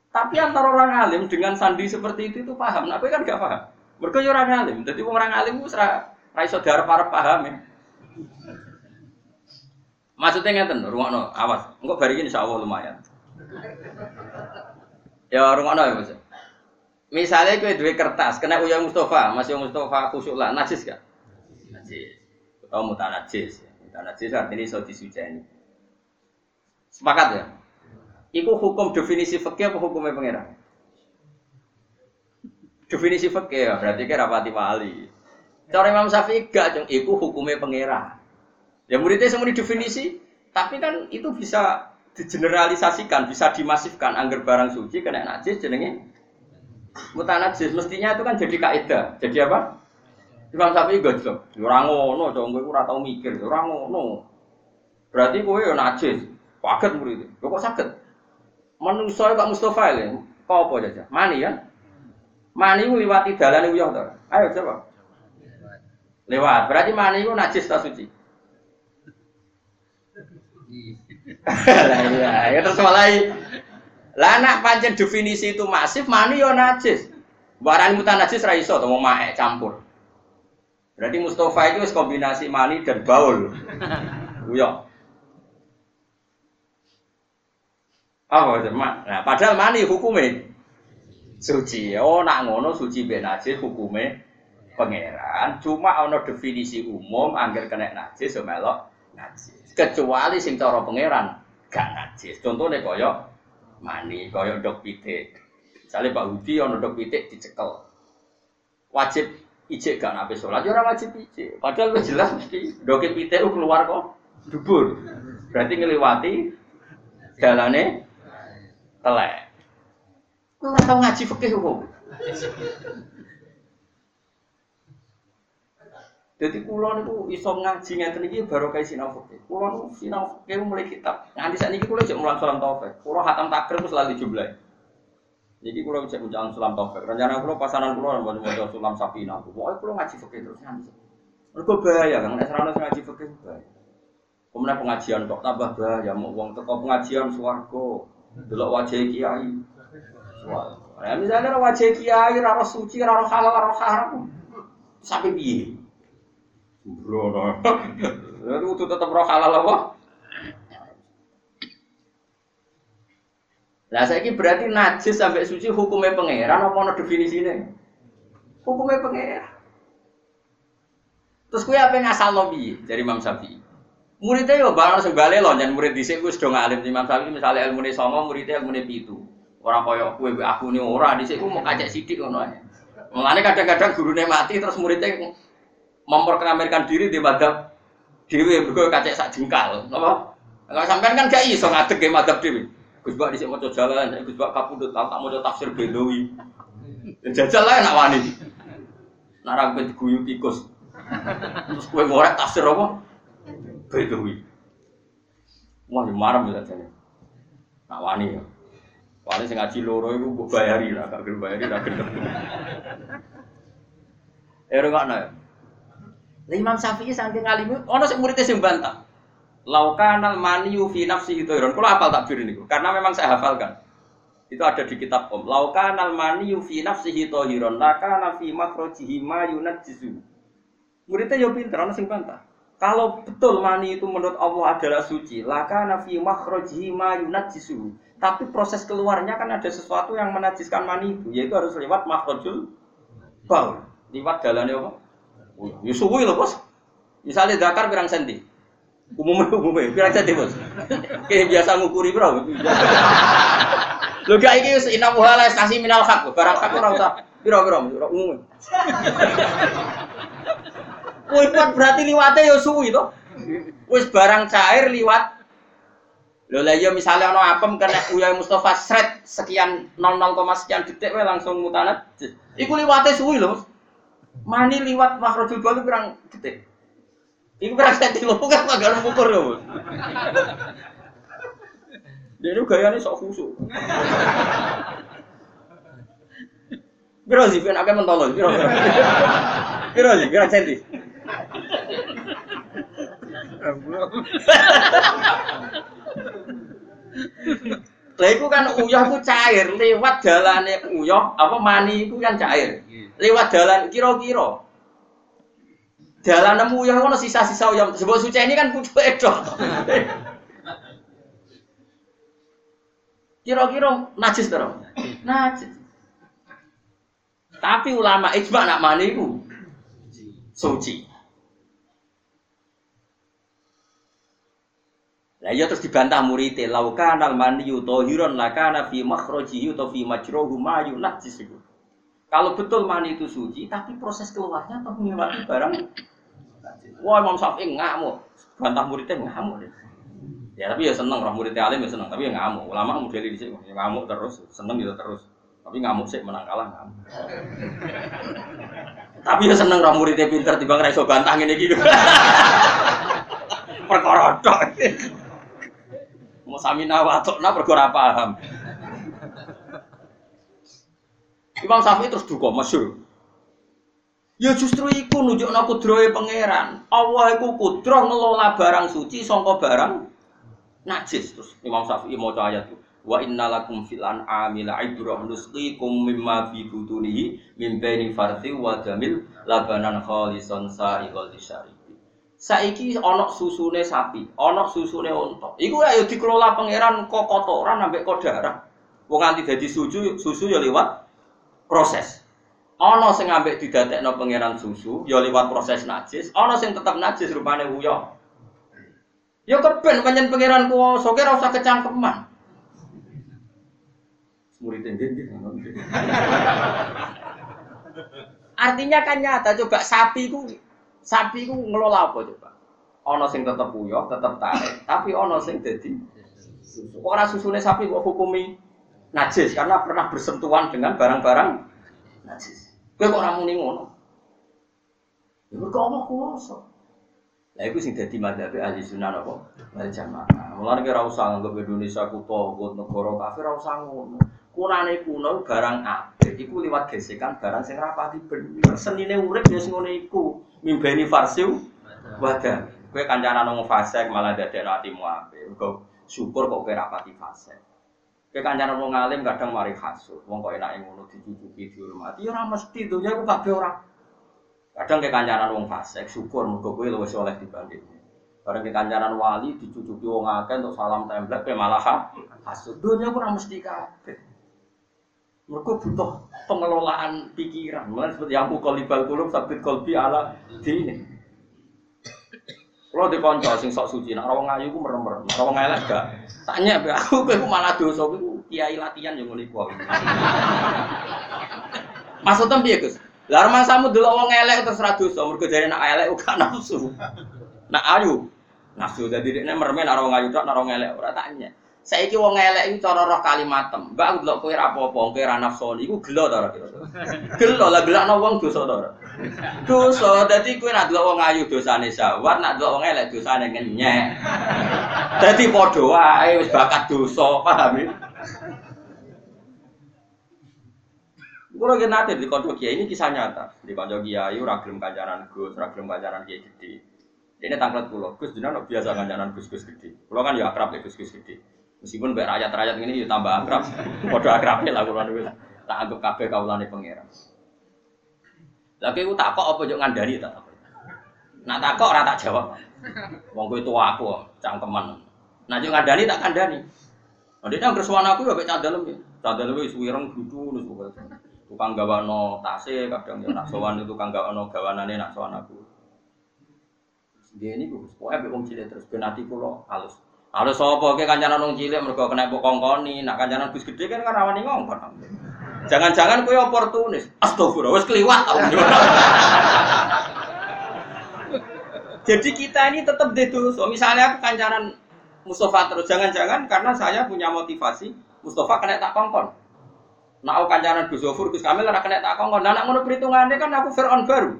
Tapi antara orang alim dengan sandi seperti itu itu paham. Nah, kan gak paham. Ya orang alim. Jadi orang alim itu serah raiso darah para paham ya. Maksudnya ngeten, no, awas. Enggak bari ini Allah lumayan. Ya no ya Mas. Misalnya kue dua kertas, kena uyang Mustafa, masih Mustafa kusuk lah, najis gak? Atau mutan najis. Mutan najis artinya so disujani. Sepakat ya? Iku hukum definisi fikih apa hukumnya pangeran? Definisi fikih ya, berarti kira rapati wali. Cara Imam Syafi'i gak cung, hukumnya pangeran. Ya muridnya semua definisi, tapi kan itu bisa digeneralisasikan, bisa dimasifkan anggar barang suci kena najis jenenge mutanajis. Mestinya itu kan jadi kaidah. Jadi apa? Imam Syafi'i gak jelas. Ya ora ngono, cung kowe ora tau mikir, ya ora ngono. Berarti kowe ya najis. Paket murid. Kok sakit? Manusia Pak Mustafa ini, kau apa aja? Mani kan? Mani itu lewati jalan itu ya, Ayo coba. Lewat. Berarti mani itu najis tak suci. [LAUGHS] iya, ya terus mulai. Lah nak pancen definisi itu masif, mani yo najis. Barang mutan najis ra iso mau mae campur. Berarti Mustafa itu kombinasi mani dan baul. [LAUGHS] Uyok. Apa itu? Nah, padahal mani hukumnya suci. Oh, nak ngono suci ben najis hukumnya pangeran. Cuma ono definisi umum angger kena najis so melok najis. Kecuali sing cara pangeran gak najis. Contohnya koyok mani, koyok dok pitik. Misalnya Pak Hudi ono dok pitik dicekel. Wajib ijek gak nabi sholat, ya orang wajib ijek. Padahal lu jelas mesti dok pitik keluar kok dubur. Berarti ngelewati jalannya telek. Tau ngaji fikih kok. Jadi kulo niku iso ngaji ngeten iki baru kayak sinau fikih. Kulo niku sinau fikih mulai kitab. Nganti sakniki kulo cek mulang salam taufik. Kulo hatam takrir wis lali jumlah. Jadi kulo cek ucapan salam taufik. Rencana kulo pasanan kulo mau maca salam sapina. Pokoke kulo ngaji fikih terus nganti. Mergo bahaya kan nek serana ngaji fikih bahaya. Kemudian pengajian kok tambah bahaya mau uang teko pengajian swarga. Delok wajah kiai. Ya misalnya wajah kiai raro suci, raro halal, raro haram. Sampai piye? Bro, [LAUGHS] itu tetap roh halal apa? Lah saiki berarti najis sampai suci hukumnya pangeran apa ana definisine? Hukumnya pangeran. Terus kue apa ngasal lobi dari Imam Syafi'i? Muridnya yo barang sebalik loh, dan murid dhisik wis do ngalim Imam Syafi'i misalnya ilmu songo, muridnya ilmu pitu. Orang koyo kue aku nih ora dhisik ku mau kacek sidik ngono ae. Mulane kadang-kadang gurune mati terus muridnya memperkenalkan diri di madhab dewi berkuah kacek sak jengkal, apa? Enggak sampean kan gak iso ngadeg ke madhab dewi. Gus Bak dhisik maca jalan, Gus Bak kapundhut tak tak maca tafsir Bedawi. Jajal lah nak wani. Nak ra guyu tikus. Terus kowe ngorek tafsir apa? Bedawi. Wah, marem ya jane. Nak wani ya. Wani sing ngaji loro iku mbok bayari lah, gak gelem bayari ra gelem. Eh, ora ngono. Imam Syafi'i saking alim, ono sing muridé sing bantah. Laukanal maniyu fi nafsi itu Kalau apal takbir ini, karena memang saya hafalkan. Itu ada di kitab Om. Laukanal maniyu fi nafsi itu hiron, lakana fi makrojihi ma jizu. Muridnya ya pinter, orang sing bantah. Kalau betul mani itu menurut Allah adalah suci, lakana fi makrojihi ma jizu. Tapi proses keluarnya kan ada sesuatu yang menajiskan mani itu, yaitu harus lewat makrojul baul. Lewat jalannya apa? Ya suwi bos. Misalnya dakar pirang senti. Umumnya umumnya, kira jadi bos. Kayak biasa ngukuri bro. Lu gak ini inam muhala stasi minal hak, barang hak ora usah. Piro piro, umumnya. Wih, berarti liwatnya ya suwi toh. Wis barang cair liwat. Lho lah ya misalnya ono apem kena Uya Mustafa sret sekian 00, sekian detik we langsung mutanat. Iku liwatnya suwi loh. Mani liwat makhrajul balu kurang detik. Iku senti lho kan gak ngukur ya, Bos. Dia itu gayanya sok khusyuk. Piro sih, kan akeh mentolo, piro. Piro sih, piro senti. Lah kan uyah ku cair lewat dalane uyah apa mani iku kan cair. Lewat dalan kira-kira Dalam nemu ya kono sisa-sisa yang sebut suci ini kan kudu edo. [LAUGHS] Kira-kira najis terus. Najis. Tapi ulama ijma nak mani ku suci. Lah iya terus dibantah muridé, lauka nal mani tahiran lakana fi makhrajihi atau fi majruhu ma yunajis Kalau betul mani itu suci, tapi proses keluarnya tetap melewati barang Wah Imam Syafi'i ngamuk, bantah muridnya ngamuk. Ya tapi ya seneng, roh muridnya alim ya seneng, tapi ya ngamuk. Ulama model di sini ya ngamuk terus, seneng gitu terus. Tapi ngamuk sih menang kalah ngamuk. tapi ya seneng roh muridnya pinter tiba ngerasa bantah ini gitu. [LAUGHS] Perkara tok. Mau samina watuk nah perkara paham. Imam Syafi'i terus duka masyur. Ya justru iku nunjukno kudrohe pangeran. Allah iku kudroh ngelola barang suci sangka barang najis. Terus Imam Syafi'i maca ayat itu. Wa innalakum fil an'ami la'ibrah nusqikum mimma fi butunihi min baini farthi wa damil labanan khalisan sa'iqal lisyaribi. Saiki ana susune sapi, ana susune unta. Iku ya dikelola pangeran kok kotoran ambek kok darah. Wong nganti dadi susu, susu ya lewat proses. Ana sing ambek didadekno pangeran susu, ya liwat proses najis, ana sing tetep najis rupane wuyo. Ya keben panjen pangeran kuwasa ki ora usah kecangkeman. Murid [LAUGHS] Artinya kan nyata coba sapi ku sapi ku ngelola apa coba? Ana sing tetep wuyo, tetep tarik, tapi ana sing dadi susu. Ora susune sapi kok hukumi najis karena pernah bersentuhan dengan barang-barang najis. Kowe kok ora muni ngono? Ya mergo Allah kuwasa. Lah iku sing dadi madzhab ahli sunnah apa? Wal jamaah. Mulane ora usah nganggep Indonesia ku togut negara kafir ora usah ngono. Kunane kuno barang apik iku liwat gesekan barang sing rapati bener. Senine urip ya sing ngene iku. Mimbeni farsiu wadah. Kowe kancanan wong fasik malah dadekno atimu apik. Mergo syukur kok kowe rapati fasik. Kekancanan wong alim kadang mari hasud. Wong kok enake ngono dicucuki dihormati ya ora mesti dunya iku kabeh ora. Kadang kekancanan wong fasik syukur mergo kowe luwih saleh dibanding. Bareng ke kancanan wali dicucuki wong akeh untuk salam template pe malah hasud. Dunia pun mesti kabeh. Mereka butuh pengelolaan pikiran. Mulai seperti yang kolibal kulub sabit kolbi ala dini. Kalau di konco sing sok suci, nak rawang ayu ku merem merem, rawang elek gak. Tanya be aku, [LAUGHS] aku malah dosa, aku kiai latihan yang ngulik [LAUGHS] Maksudnya piye Gus? Lah samu dulu wong elek terus ra dosa, mergo jare nak elek uga [LAUGHS] nafsu. Nak ayu nafsu dadi dekne mermen ora wong ayu tok ora wong elek ora tanya. Saiki wong elek iki cara roh kalimatem. Mbak aku delok kowe ra apa-apa, kowe ra nafsu iku gelo ta ora kira. Gelo lah gelakno wong dosa ta ora. Dosa dadi kowe ra delok wong ayu dosane sawat, nak delok wong elek dosane ngenyek. Dadi padha wae wis bakat dosa, paham ya? Kulo ki nate di kanca kiai ini kisah nyata. Di kanca kiai ora gelem kancanan Gus, ora gelem kancanan kiai gede. Ini tangklet kulo, Gus jenengan biasa kancanan Gus-gus gede. Kulo kan ya akrab ya Gus-gus gede. Meskipun mbek rakyat-rakyat ini ya tambah akrab. Padha akrabnya lah kulo niku. Tak anggap kabeh kawulane pangeran. Lah kowe takok apa yo ngandani tak takok. Nak takok ora tak jawab. Wong tua aku, cangkeman. Nah yo ngandani tak kandani. Dia yang bersuara aku ya mek cadalem ya. Cadalem wis wireng gludu nus pokoke tukang gawano tase kadang ya nak sowan itu tukang gawano gawanane nak sowan aku dia ini gue pokoknya wong cilik terus ben ati kula halus halus sapa ke kancanan wong cilik mergo kena mbok kongkoni? Nak kancanan Gus gede kan kan rawani ngongkon jangan-jangan kowe oportunis. Astagfirullah wis kliwat [LAUGHS] jadi kita ini tetap so misalnya aku kancanan Mustafa terus jangan-jangan karena saya punya motivasi Mustafa kena tak kongkon. Nak aku kancanan Gus Zofur, Gus Kamil kena tak kongkon. Nah, nak ngono perhitungannya kan aku Fir'aun baru.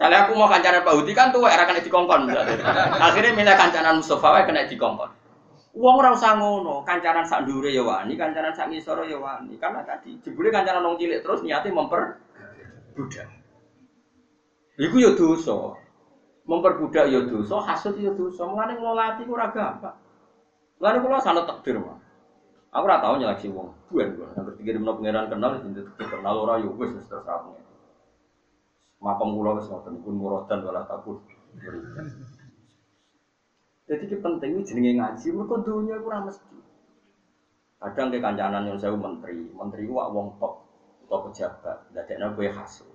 Saya aku mau kancanan Pak Hudi kan tuh era kena dikongkon misalnya. Akhirnya milih kancanan Mustafa wae kena dikongkon. Uang orang usah ngono, kancanan sak ndure ya wani, kancanan sak ngisor ya wani. Karena tadi jebule kancanan wong cilik terus niatnya memper budak. Iku ya dosa. Memperbudak ya dosa, hasud ya dosa. Mulane ngelola ati ora gampang. Mulane kula sanad takdir, Mas. Aku ora tau nyeleksi wong. Buan gua. Yang ketiga di pangeran kenal itu kenal ora yo wis terus aku. Makam kula wis ngoten pun muradan wala takut. Jadi itu penting jenenge ngaji, mereka dunia itu mesti. Kadang ke kancanan yang saya menteri, menteri wak wong top atau pejabat, dadeknya gue hasil.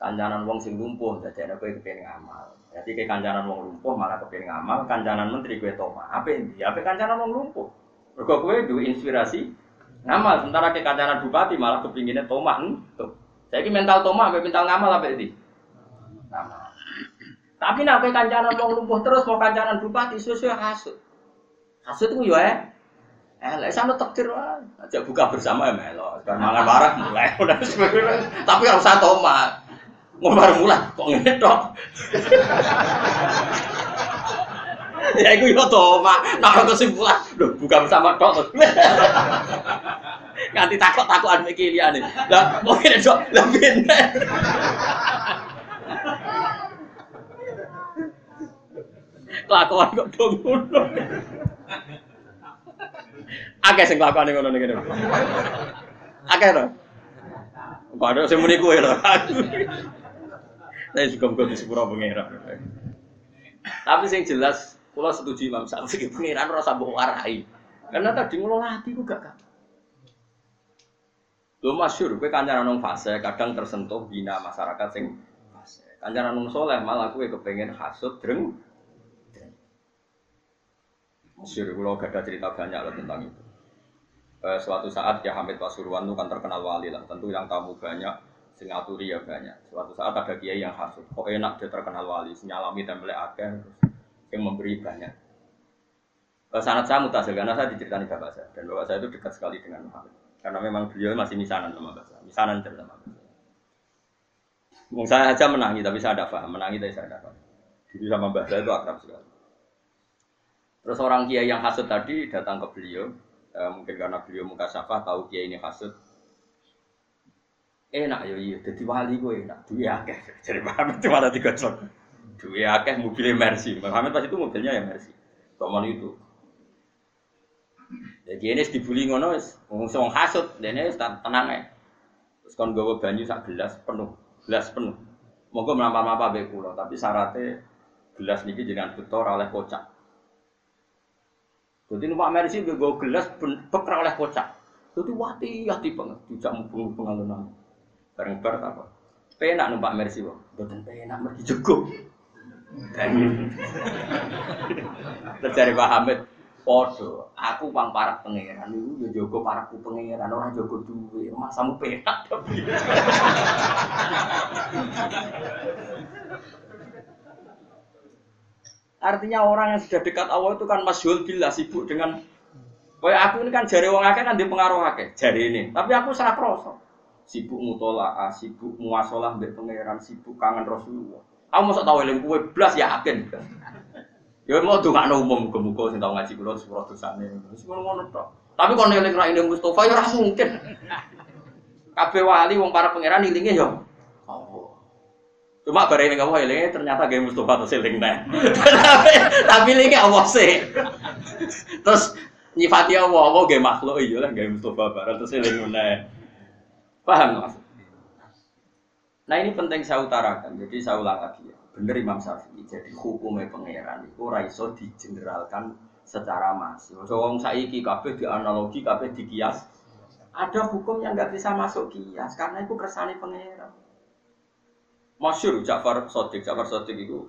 Kancanan wong sing lumpuh, dadeknya gue kepengen ngamal. Jadi ke kancanan wong lumpuh malah kepengen ngamal, kancanan menteri gue toma. Apa ini? Apa kancanan wong lumpuh? Mergo kowe duwe inspirasi ngamal, sementara ke kancanan bupati malah kepinginnya tomah tuh. Saya mental tomah, apa mental ngamal apa ini? Tapi nak kowe kancanan wong lumpuh terus mau kancanan bupati sesuai hasut. Hasut itu ya Eh, lek sana takdir. Aja buka bersama ya melo. Mangan warak mulai. Tapi harus satu mah. Ngomong mulai kok ngene. [LAUGHS] [LAUGHS] ya itu yo to, Mak. Nah, kesimpulan, lho bukan bersama tok. [LAUGHS] Nganti takut-takutan mek liyane. Lah, mungkin dok, [LAUGHS] lah pinter. Kelakuan kok dong ngono. Akeh sing kelakuane ngono ning kene. Akeh to. Kok sing muni kowe lho. Saya juga bukan di sepura pengira. Tapi sing jelas Kulo setuju Imam Syafi'i [LAUGHS] pengiran rasa mbok warai. Karena tadi ngelola hati ku gak kan. Lo gue kancaran nong fase, kadang tersentuh bina masyarakat sing fase. Kancaran nong soleh malah gue kepengen hasut dreng. Masyur, gue gak ada cerita banyak loh tentang itu. Eh, suatu saat ya Hamid Pasuruan itu kan terkenal wali lah. Tentu yang tamu banyak, sing ya banyak. Suatu saat ada kiai yang hasut. Kok enak dia terkenal wali, sinyalami template akeh. Terus yang memberi banyak. Sanat saya mutasil karena saya diceritakan bapak saya dan bapak saya itu dekat sekali dengan Muhammad karena memang beliau masih misanan sama bapak saya, misanan sama bapak saya. aja menangi tapi saya ada paham, menangi tapi saya ada paham. Jadi sama bapak itu akrab sekali. Terus orang kiai yang hasut tadi datang ke beliau, eh, mungkin karena beliau muka safah tahu kiai ini hasut. Enak ya iya, jadi wali gue enak, dua akeh. Jadi Muhammad cuma ada tiga Duwe akeh mobilnya Mercy. Muhammad pas itu mobilnya ya Mercy. Tomon itu. Jadi ini dibully ngono wis wong hasut, dene wis tenang ae. Terus kon banyu sak gelas penuh, gelas penuh. Monggo mlampah-mlampah mbek kula, tapi syaratnya gelas niki jenengan betor oleh kocak. Jadi numpak mercy gue gelas beker oleh kocak. Jadi wati hati banget, tidak mau pengalunan. Bareng bar apa? Penak numpak mercy kok, betul penak mergi cukup. Terjadi Pak Hamid, Podo, aku pang parak pangeran, itu ya jogo parakku pangeran, orang jogo duwe, masamu penak tapi. Artinya orang yang sudah dekat Allah itu kan masyhur bila sibuk dengan Kayak aku ini kan jari wong akeh kan di pengaruh akeh, jari ini. Tapi aku sangat kroso. Sibuk mutola, sibuk muasalah mbek sibuk kangen Rasulullah. Aku masa tahu eling kue blas yakin. Ya mau tuh nggak umum muka-muka sing tau ngaji kula sepuro dosane. Wis ngono tok. Tapi kalau eling ra ini Mustafa ya ora mungkin. Kabeh wali wong para pangeran ilinge ya Cuma bareng ini kamu hilangnya ternyata game Mustafa terus hilang nih. tapi tapi ini Allah sih. Terus nyifati Allah, Allah game makhluk iya lah game Mustafa bareng terus hilang nih. Paham mas? Nah ini penting saya utarakan. Jadi saya ulang lagi ya. Bener Imam Syafi'i. Jadi hukumnya pangeran itu raiso digeneralkan secara masif. So wong saiki kabeh analogi kabeh di kias. Ada hukum yang nggak bisa masuk kias karena itu kersane pangeran. Masyur Ja'far Sodik, Ja'far Sodik itu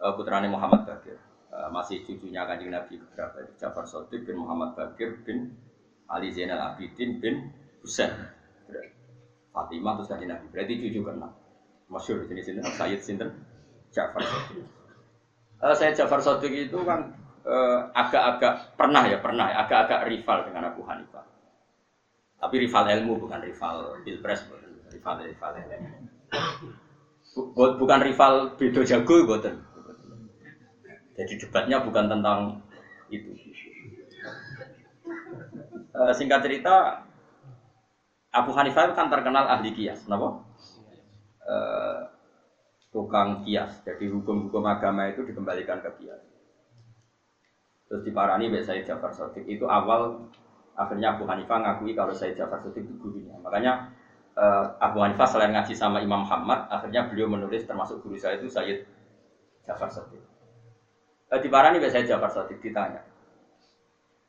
uh, putranya Muhammad Bakir. Uh, masih cucunya kanjeng Nabi beberapa. Ja'far Sodik bin Muhammad Bakir bin Ali Zainal Abidin bin Husain. Fatimah terus kanjeng Nabi. Berarti cucu keenam. Masyur jenis ini Sayyid Sinten Ja'far Sodik. Uh, saya Ja'far Sodik itu kan agak-agak uh, pernah ya pernah agak-agak rival dengan Abu Hanifah. Tapi rival ilmu bukan rival pilpres, rival rival ilmu bukan rival beda jago buatan. Jadi debatnya bukan tentang itu. E, singkat cerita, Abu Hanifah kan terkenal ahli kias, kenapa? E, tukang kias. Jadi hukum-hukum agama itu dikembalikan ke kias. Terus diparani Mbak Said Jafar Sotik itu awal akhirnya Abu Hanifah ngakui kalau Said Jafar Sotik itu gurunya. Makanya uh, Abu Hanifah selain ngaji sama Imam Muhammad, akhirnya beliau menulis termasuk guru saya itu Sayyid Jafar Sadiq. Uh, di Parani saya Jafar Sadiq ditanya,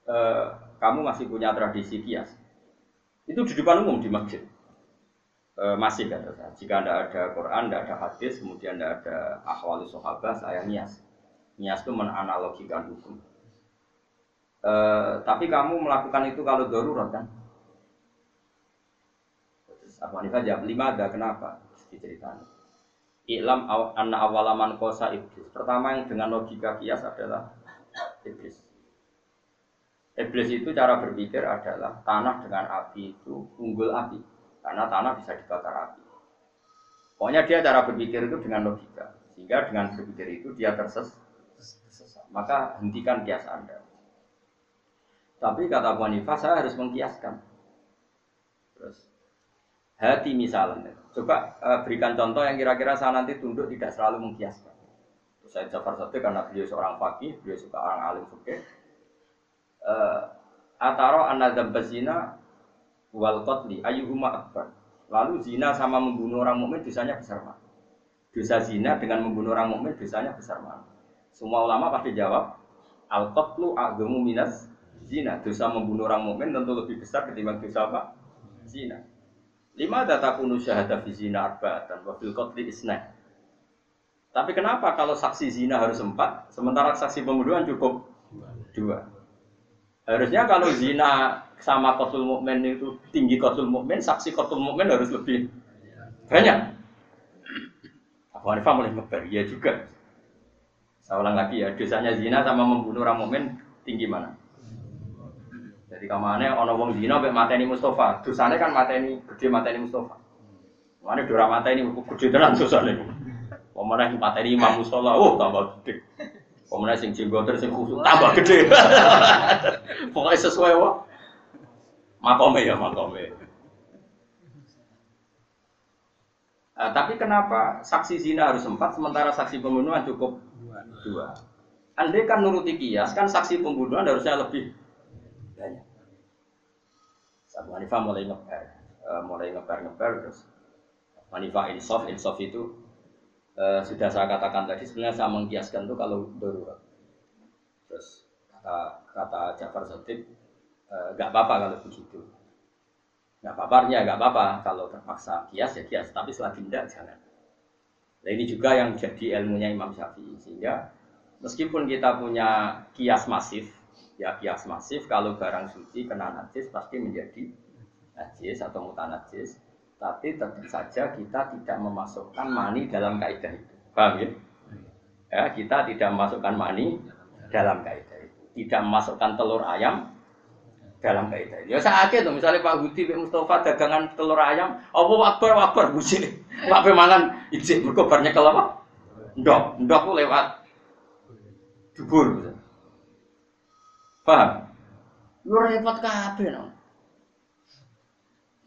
uh, kamu masih punya tradisi kias? Itu di depan umum di masjid. Uh, masih kata saya. Jika tidak ada Quran, tidak ada hadis, kemudian tidak ada ahwal sahabat, saya nias. Nias itu menanalogikan hukum. Uh, tapi kamu melakukan itu kalau darurat kan? Abu Hanifah jawab lima ada kenapa? Diceritakan. Iklam anak awalaman kosa iblis. Pertama yang dengan logika kias adalah iblis. Iblis itu cara berpikir adalah tanah dengan api itu unggul api karena tanah bisa dibakar api. Pokoknya dia cara berpikir itu dengan logika sehingga dengan berpikir itu dia terses maka hentikan kias anda. Tapi kata Abu Hanifah saya harus mengkiaskan. Terus hati misalnya. Coba uh, berikan contoh yang kira-kira saya nanti tunduk tidak selalu mengkiaskan. Saya Jafar satu karena beliau seorang fakih, beliau suka orang alim fikih. Uh, ataro anadam bazina wal qatli ayyuhuma akbar. Lalu zina sama membunuh orang mukmin dosanya besar mana? Dosa zina dengan membunuh orang mukmin dosanya besar mana? Semua ulama pasti jawab al qatlu aghamu minas zina. Dosa membunuh orang mukmin tentu lebih besar ketimbang dosa apa? Zina. Lima data kunu syahada fi zina arba'atan wa fil qatli isna. Tapi kenapa kalau saksi zina harus empat, sementara saksi pembunuhan cukup dua? Harusnya kalau zina sama kotul mukmin itu tinggi kotul mukmin, saksi kotul mukmin harus lebih banyak. Abu Hanifah mulai ngeber, ya juga. Saya ulang lagi ya, dosanya zina sama membunuh orang mukmin tinggi mana? Jadi kamane ana wong zina mek mateni Mustafa, dosane kan mateni gede mateni Mustafa. Mane dora mateni gede tenan dosane. Pemene mateni Imam Mustola, oh tambah gede. Pemene sing jenggoter sing khusuk tambah gede. [LAUGHS] Pokoknya sesuai wae. Makome ya makome. Uh, tapi kenapa saksi zina harus empat sementara saksi pembunuhan cukup dua? Andai kan nuruti kias kan saksi pembunuhan harusnya lebih banyak. Abu Hanifah mulai ngeper, uh, mulai ngeper ngeper terus Hanifah insof insof itu uh, sudah saya katakan tadi sebenarnya saya mengkiaskan itu kalau darurat. Terus kata kata Jafar Sotik nggak uh, apa-apa kalau begitu. Nggak apa-apa, ya nggak apa-apa kalau terpaksa kias ya kias, tapi selagi tidak jangan. Nah ini juga yang jadi ilmunya Imam Syafi'i sehingga meskipun kita punya kias masif, ya kias masif kalau barang suci kena najis pasti menjadi najis atau mutanajis, tapi tentu saja kita tidak memasukkan mani dalam kaidah itu. Paham ya? Ya, kita tidak memasukkan mani dalam kaidah itu. Tidak memasukkan telur ayam dalam kaidah. Ya sakit tuh misalnya Pak Budi Pak Mustafa dagangan telur ayam, apa wakbar wakbar buji. Pak mangan ijik mergo bar nyekel apa? Ndok, ndok lewat dubur. Paham? Lu repot kabeh no.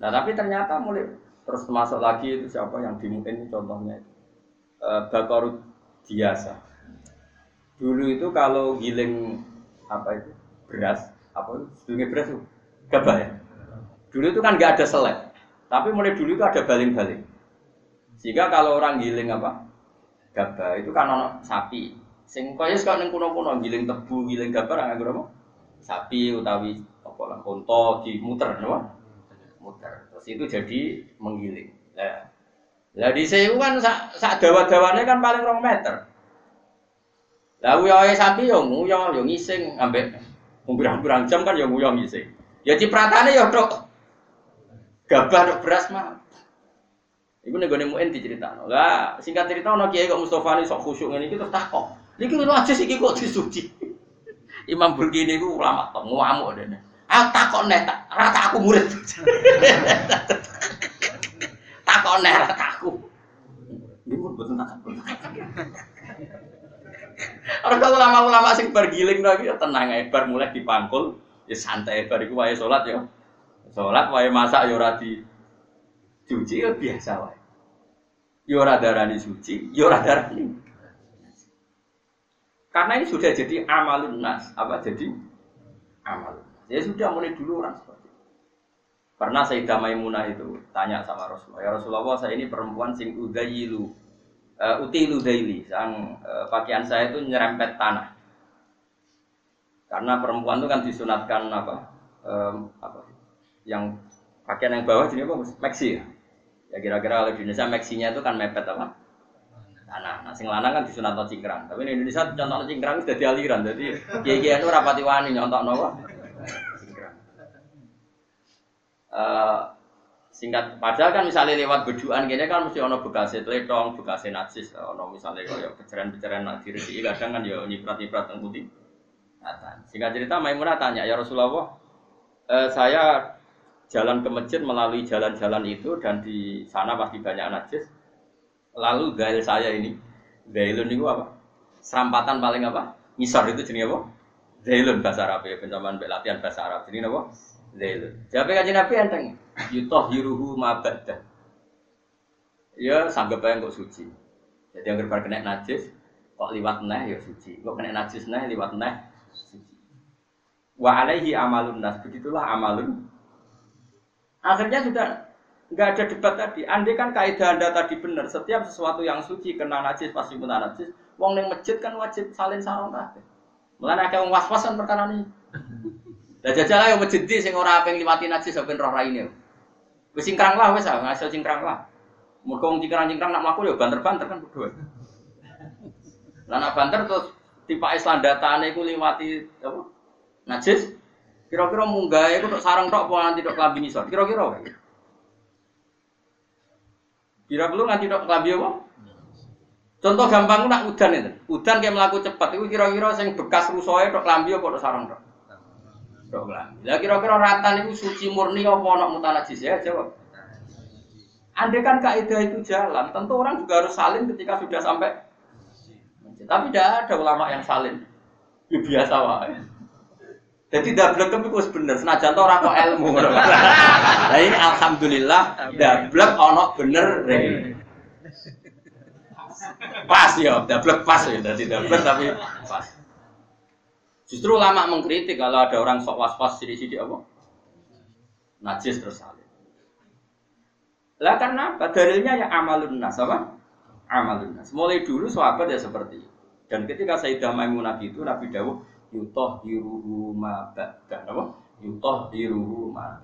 Nah tapi ternyata mulai terus masuk lagi itu siapa yang dimungkin contohnya itu e, Bakorut biasa. Dulu itu kalau giling apa itu beras apa sebelumnya beras itu gabah ya. Dulu itu kan nggak ada selek, tapi mulai dulu itu ada baling-baling. Sehingga kalau orang giling apa gabah itu kan ono sapi. Sing kaya sekarang neng kuno-kuno giling tebu, giling gabah nggak apa? Sapi utawi apa lah muter, apa? Muter. Terus itu jadi menggiling. Nah, lah di sewu kan sak, sak dawa-dawane kan paling rong meter. Lah uyoe sapi yo nguyo yo ngising ambek Pirang-pirang jam kan ya nguyong ngisi. Ya cipratane ya tok gabah tok beras mah. Iku nek gone muen diceritakno. Lah singkat cerita ana kiai kok Mustofa ni sok khusyuk ngene iki terus takok. Niki lho aja iki kok disuci. [LAUGHS] Imam Burkini iku ulama tok ngamuk dene. Ah takok nek rata aku murid. [LAUGHS] takok nek rata aku. Niku mboten takok. Orang kalau [LAUGHS] ulama-ulama sing bergiling lagi ya tenang aja, bar mulai dipangkul, ya santai bar iku wae salat ya. Salat wae masak ya ora di cuci ya biasa wae. Ya ora darani suci, ya ora darani. Karena ini sudah jadi amalun nas, apa jadi amal. Ya sudah mulai dulu orang seperti itu. Pernah Sayyidah Maimunah itu tanya sama Rasulullah, ya Rasulullah saya ini perempuan sing udayilu uh, utilu daily, sang uh, pakaian saya itu nyerempet tanah. Karena perempuan itu kan disunatkan apa? Um, apa yang pakaian yang bawah jenis apa? Maxi ya. Ya kira-kira kalau di Indonesia maxinya itu kan mepet apa? Tanah. Nah, sing lanang kan disunat cingkrang. Tapi di Indonesia contoh cingkrang sudah aliran. Jadi kiai-kiai itu rapati wani nyontok nopo. Uh, singkat. Padahal kan misalnya lewat beduan gini kan mesti ono bekasnya teletong bekasnya najis ono misalnya kaya pecahan-pecahan nak diri kadang kan ya nyiprat-nyiprat yang putih. Singkat cerita Maimunah tanya ya Rasulullah eh, saya jalan ke masjid melalui jalan-jalan itu dan di sana pasti banyak najis. Lalu gail saya ini gailun itu apa? Serampatan paling apa? Ngisor itu jenis apa? Gailun bahasa Arab ya pencaman latihan bahasa Arab. Jenis apa gailun siapa kajian Nabi enteng yutoh hiruhu mabada. Ya sanggap aja kok suci. Jadi yang berbar kena najis, kok liwat neh ya suci. Kok kena najis neh liwat neh suci. Wa alaihi amalun nas. Begitulah amalun. Akhirnya sudah nggak ada debat tadi. Andai kan kaidah anda tadi benar, setiap sesuatu yang suci kena najis pasti kena najis. Wong neng masjid kan wajib salin sarung kabeh. Mulane akeh wong was-wasan perkara ini. Lah jajal ayo masjid di sing ora pengen liwati najis sampean roh raine. Wis cingkrang lah wis ah, ngasil cingkrang lah. Mergo wong cingkrang-cingkrang nak mlaku ya banter-banter kan berdua. Lah nak banter terus tipake slandatane iku liwati apa? Najis. Kira-kira munggah iku tok sarang tok apa nganti tok klambi ngisor? Kira-kira wae. Kira perlu nganti tok klambi apa? Contoh gampang nak udan itu. Udan kayak melaku cepat itu kira-kira sing bekas rusoe tok klambi apa tok sarang tok? Lah kira-kira ratan itu suci murni apa ana mutanajis ya jawab. Andai kan kaidah itu jalan, tentu orang juga harus salin ketika sudah sampai. Tapi tidak ada ulama yang salin. Ya biasa wae. Jadi dablek tapi kok bener, senajan to ora kok ilmu [LAUGHS] Nah ini alhamdulillah dablek ono bener. Pas ya, dablek pas ya, jadi dablek tapi pas. Justru lama mengkritik kalau ada orang sok was-was sidi-sidi apa? Najis terus salin. Lah karena apa? Dalilnya ya amalun nas apa? amalun nas. Mulai dulu sahabat ya seperti itu. Dan ketika Sayyidah Maimunah itu Nabi Dawud yutoh diruhu ma. Apa? Yutoh diruhu ma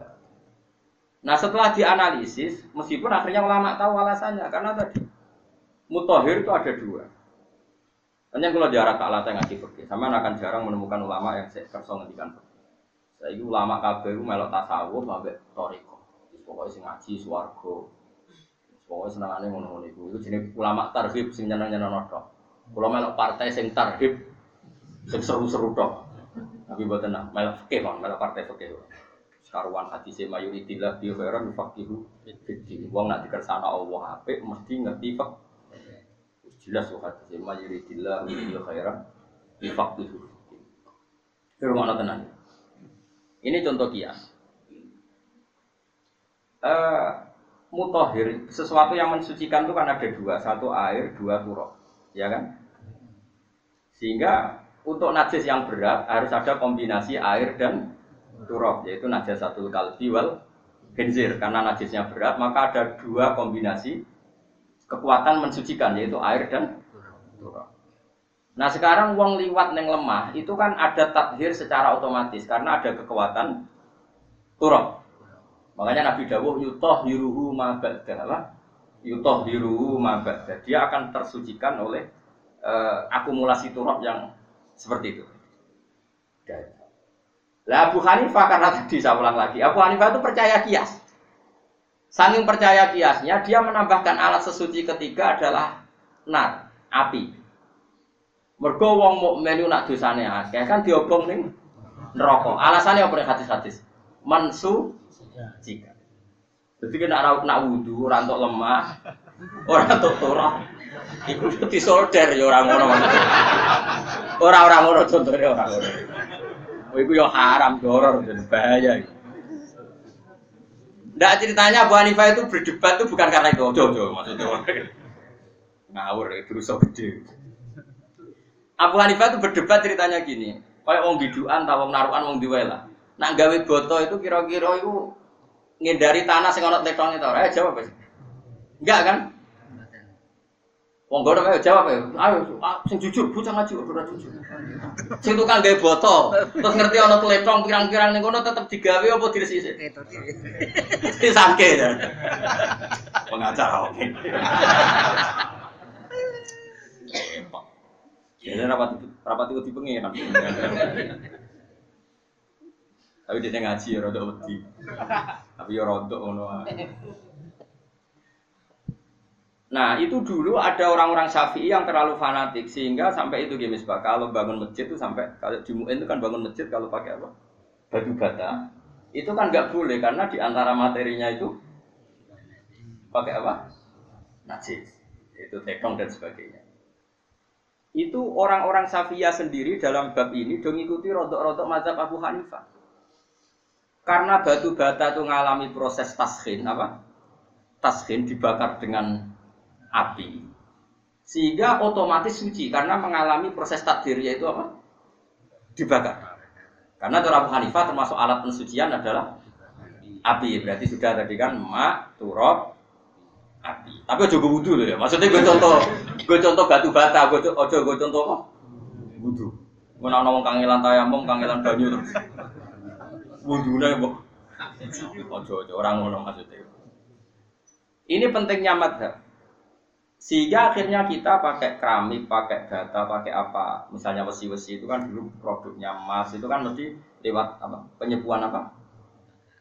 Nah setelah dianalisis, meskipun akhirnya ulama tahu alasannya, karena tadi mutohir itu ada dua. Hanya kalau diarah tak latih ngaji fikih, sama akan jarang menemukan ulama yang kerso ngendikan fikih. Saya itu ulama kabeh melok tasawuf sampai toriko. Pokoknya sing ngaji swargo. Pokoknya senangane ngono-ngono iku. Itu jenis ulama tarhib sing nyeneng-nyeneng tok. Kalau melok partai sing tarhib sing seru-seru tok. Tapi buat tenang, melok fikih kan, melok partai fikih. Sekaruan hati si mayuritillah bi khairan fiddin. Wong nak dikersana Allah apik mesti ngerti fik. Jelas kok hati si mayuritillah bi khairan faqihu fiddin. Rumah tenang. Ini contoh kias. Uh, mutohir sesuatu yang mensucikan itu kan ada dua, satu air, dua turok, ya kan? Sehingga untuk najis yang berat harus ada kombinasi air dan turok, yaitu najis satu kalbi wal. Karena najisnya berat, maka ada dua kombinasi kekuatan mensucikan, yaitu air dan turok. Nah sekarang uang liwat neng lemah itu kan ada takhir secara otomatis karena ada kekuatan turok. Makanya Nabi Dawuh yutoh hiruhu mabada yutoh hiruhu mabada dia akan tersucikan oleh uh, akumulasi turok yang seperti itu. Lah Abu Hanifah karena tadi saya ulang lagi, Abu Hanifah itu percaya kias. Saking percaya kiasnya, dia menambahkan alat sesuci ketiga adalah nar, api. Mergo wong mukmin nak dosane akeh kan diobong ning neraka. Alasane apa ning hadis-hadis? Mansu jika. Jadi kena raut nak wudu, ora entuk lemah, [LAUGHS] ora entuk turah. Iku disolder ya ora ngono. Ora ora ngono contone ora ngono. Oh iku ya haram, doror dan bahaya. Nggak ceritanya Abu Hanifah itu berdebat itu bukan karena itu, ojo ojo maksudnya ngawur, terus gede. Abu Hanifah itu berdebat ceritanya gini, kayak wong biduan, tahu wong naruhan, wong diwala. Nak gawe boto itu kira-kira itu ngindari tanah sing ana letong itu, eh jawab sih. Enggak kan? Wong gono jawab ayo. Ayo sing jujur, bocah ngaji ora jujur. Sing tukang gawe boto, terus ngerti ana tletong pirang-pirang ning kono tetep digawe apa diresiki? Di sangke ya. Pengacara oke. Ini rapat rapat itu pengen. Tapi dia ngaji ya rada wedi. Tapi ya rada ngono. Nah itu dulu ada orang-orang syafi'i yang terlalu fanatik sehingga sampai itu gini sebab kalau bangun masjid itu sampai kalau di itu kan bangun masjid kalau pakai apa batu bata itu kan nggak boleh karena di antara materinya itu pakai apa najis itu tekong dan sebagainya itu orang-orang Safiyah sendiri dalam bab ini dong ikuti rodok-rodok mazhab Abu Hanifah. Karena batu bata itu mengalami proses taskin apa? Taskin dibakar dengan api. Sehingga otomatis suci karena mengalami proses takdir yaitu apa? Dibakar. Karena cara Abu Hanifah termasuk alat pensucian adalah api. Berarti sudah tadi kan mak, turab, api. Tapi aja gue wudhu loh ya. Maksudnya gue contoh, gue contoh batu bata, gue ojo gue contoh apa? Wudhu. Gue nak ngomong kangelan tayamum, kangelan banyu terus. Wudhu nih bu. Ojo ojo orang ngomong maksudnya. Ini pentingnya madhab. Sehingga akhirnya kita pakai keramik, pakai bata, pakai apa. Misalnya besi-besi itu kan dulu produknya emas itu kan mesti lewat apa? Penyepuan apa?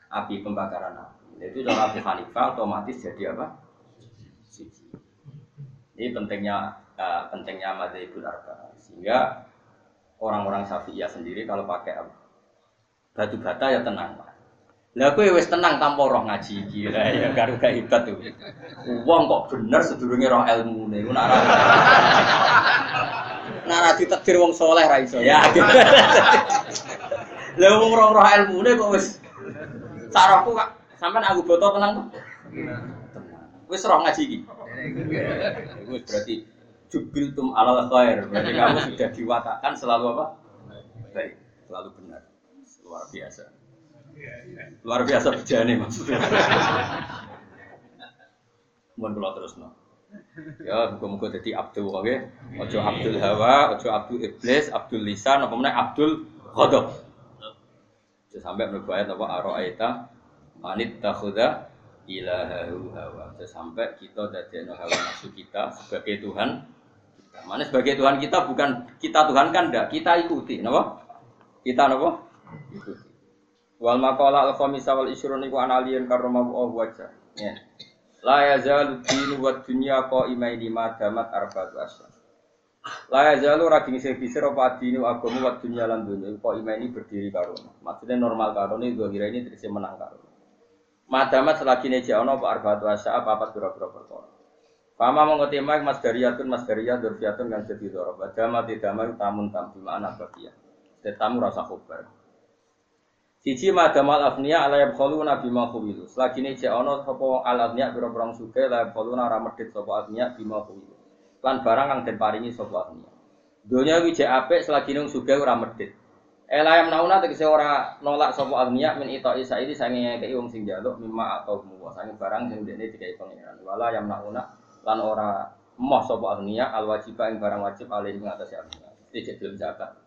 Api pembakaran api. Itu cara Abu Hanifah otomatis jadi apa? suci. Ini pentingnya uh, pentingnya madzhabul arba. Sehingga orang-orang Syafi'iyah sendiri kalau pakai batu bata ya tenang. Lah kowe wis tenang tanpa roh ngaji iki. Lah ya [LAUGHS] karo gak hebat tuh. Wong kok bener sedurunge roh ilmune iku nek Nah, ra ditetir wong soleh ra iso. Ya. [LAUGHS] Lah wong roh roh ilmune kok wis sarahku kak sampean aku boto tenang tuh. Wis roh ngaji iki. [LAUGHS] Wis berarti jubil tum alal khair. Berarti kamu sudah diwatakan selalu apa? Baik, selalu benar. Luar biasa. Luar biasa bejane maksudnya. Mohon kula terus no. Ya, muga-muga dadi abdul oke. Ojo abdul hawa, ojo abdul iblis, abdul lisan, apa meneh abdul ghadab. Sampai mlebu ayat apa aroaita manit takhudha ilahahu hawa. Sampai kita dadekno hawa nafsu kita sebagai Tuhan. Mana sebagai Tuhan kita bukan kita Tuhan kan enggak, kita ikuti, napa? Kita napa? Ikuti. Wal maqala al khamisa wal isrun iku analian karoma Allah wajah. Ya. La yazalu dinu wa dunya qaimaini ma damat arba'atu asyhur. La yazalu ra ding sing bisir apa dinu agama wa dunya lan dunya qaimaini berdiri karo. Maksudnya normal karo ini kira ini terus menang karo. Madamat selagi neja ono apa arba'atu asyhur apa apa pira-pira perkara. Fama mengoti mak mas dariyatun mas dariyah durfiyatun kan jadi dorob. Dama tidak tamun tam bima anak bagia. Tetamu rasa kubar. Siji madamal afniya ala yabkhalu nabi ma khuwilu. Selagi ini cek ono sapa al afniya biro perang suke la yabkhalu ora medhit sapa afniya bima. Lan barang kang den paringi sapa afniya. Donya iki cek apik selagi nung suge ora medhit. Ela yang nauna tegese ora nolak sapa afniya min ita isa ini sange ngekeki wong sing njaluk mimma atau muwa sange barang sing dene dikai pangeran. Wala yang nauna lan ora moh sapa afniya al wajibah ing barang wajib alih ing atas afniya. Iki belum zakat.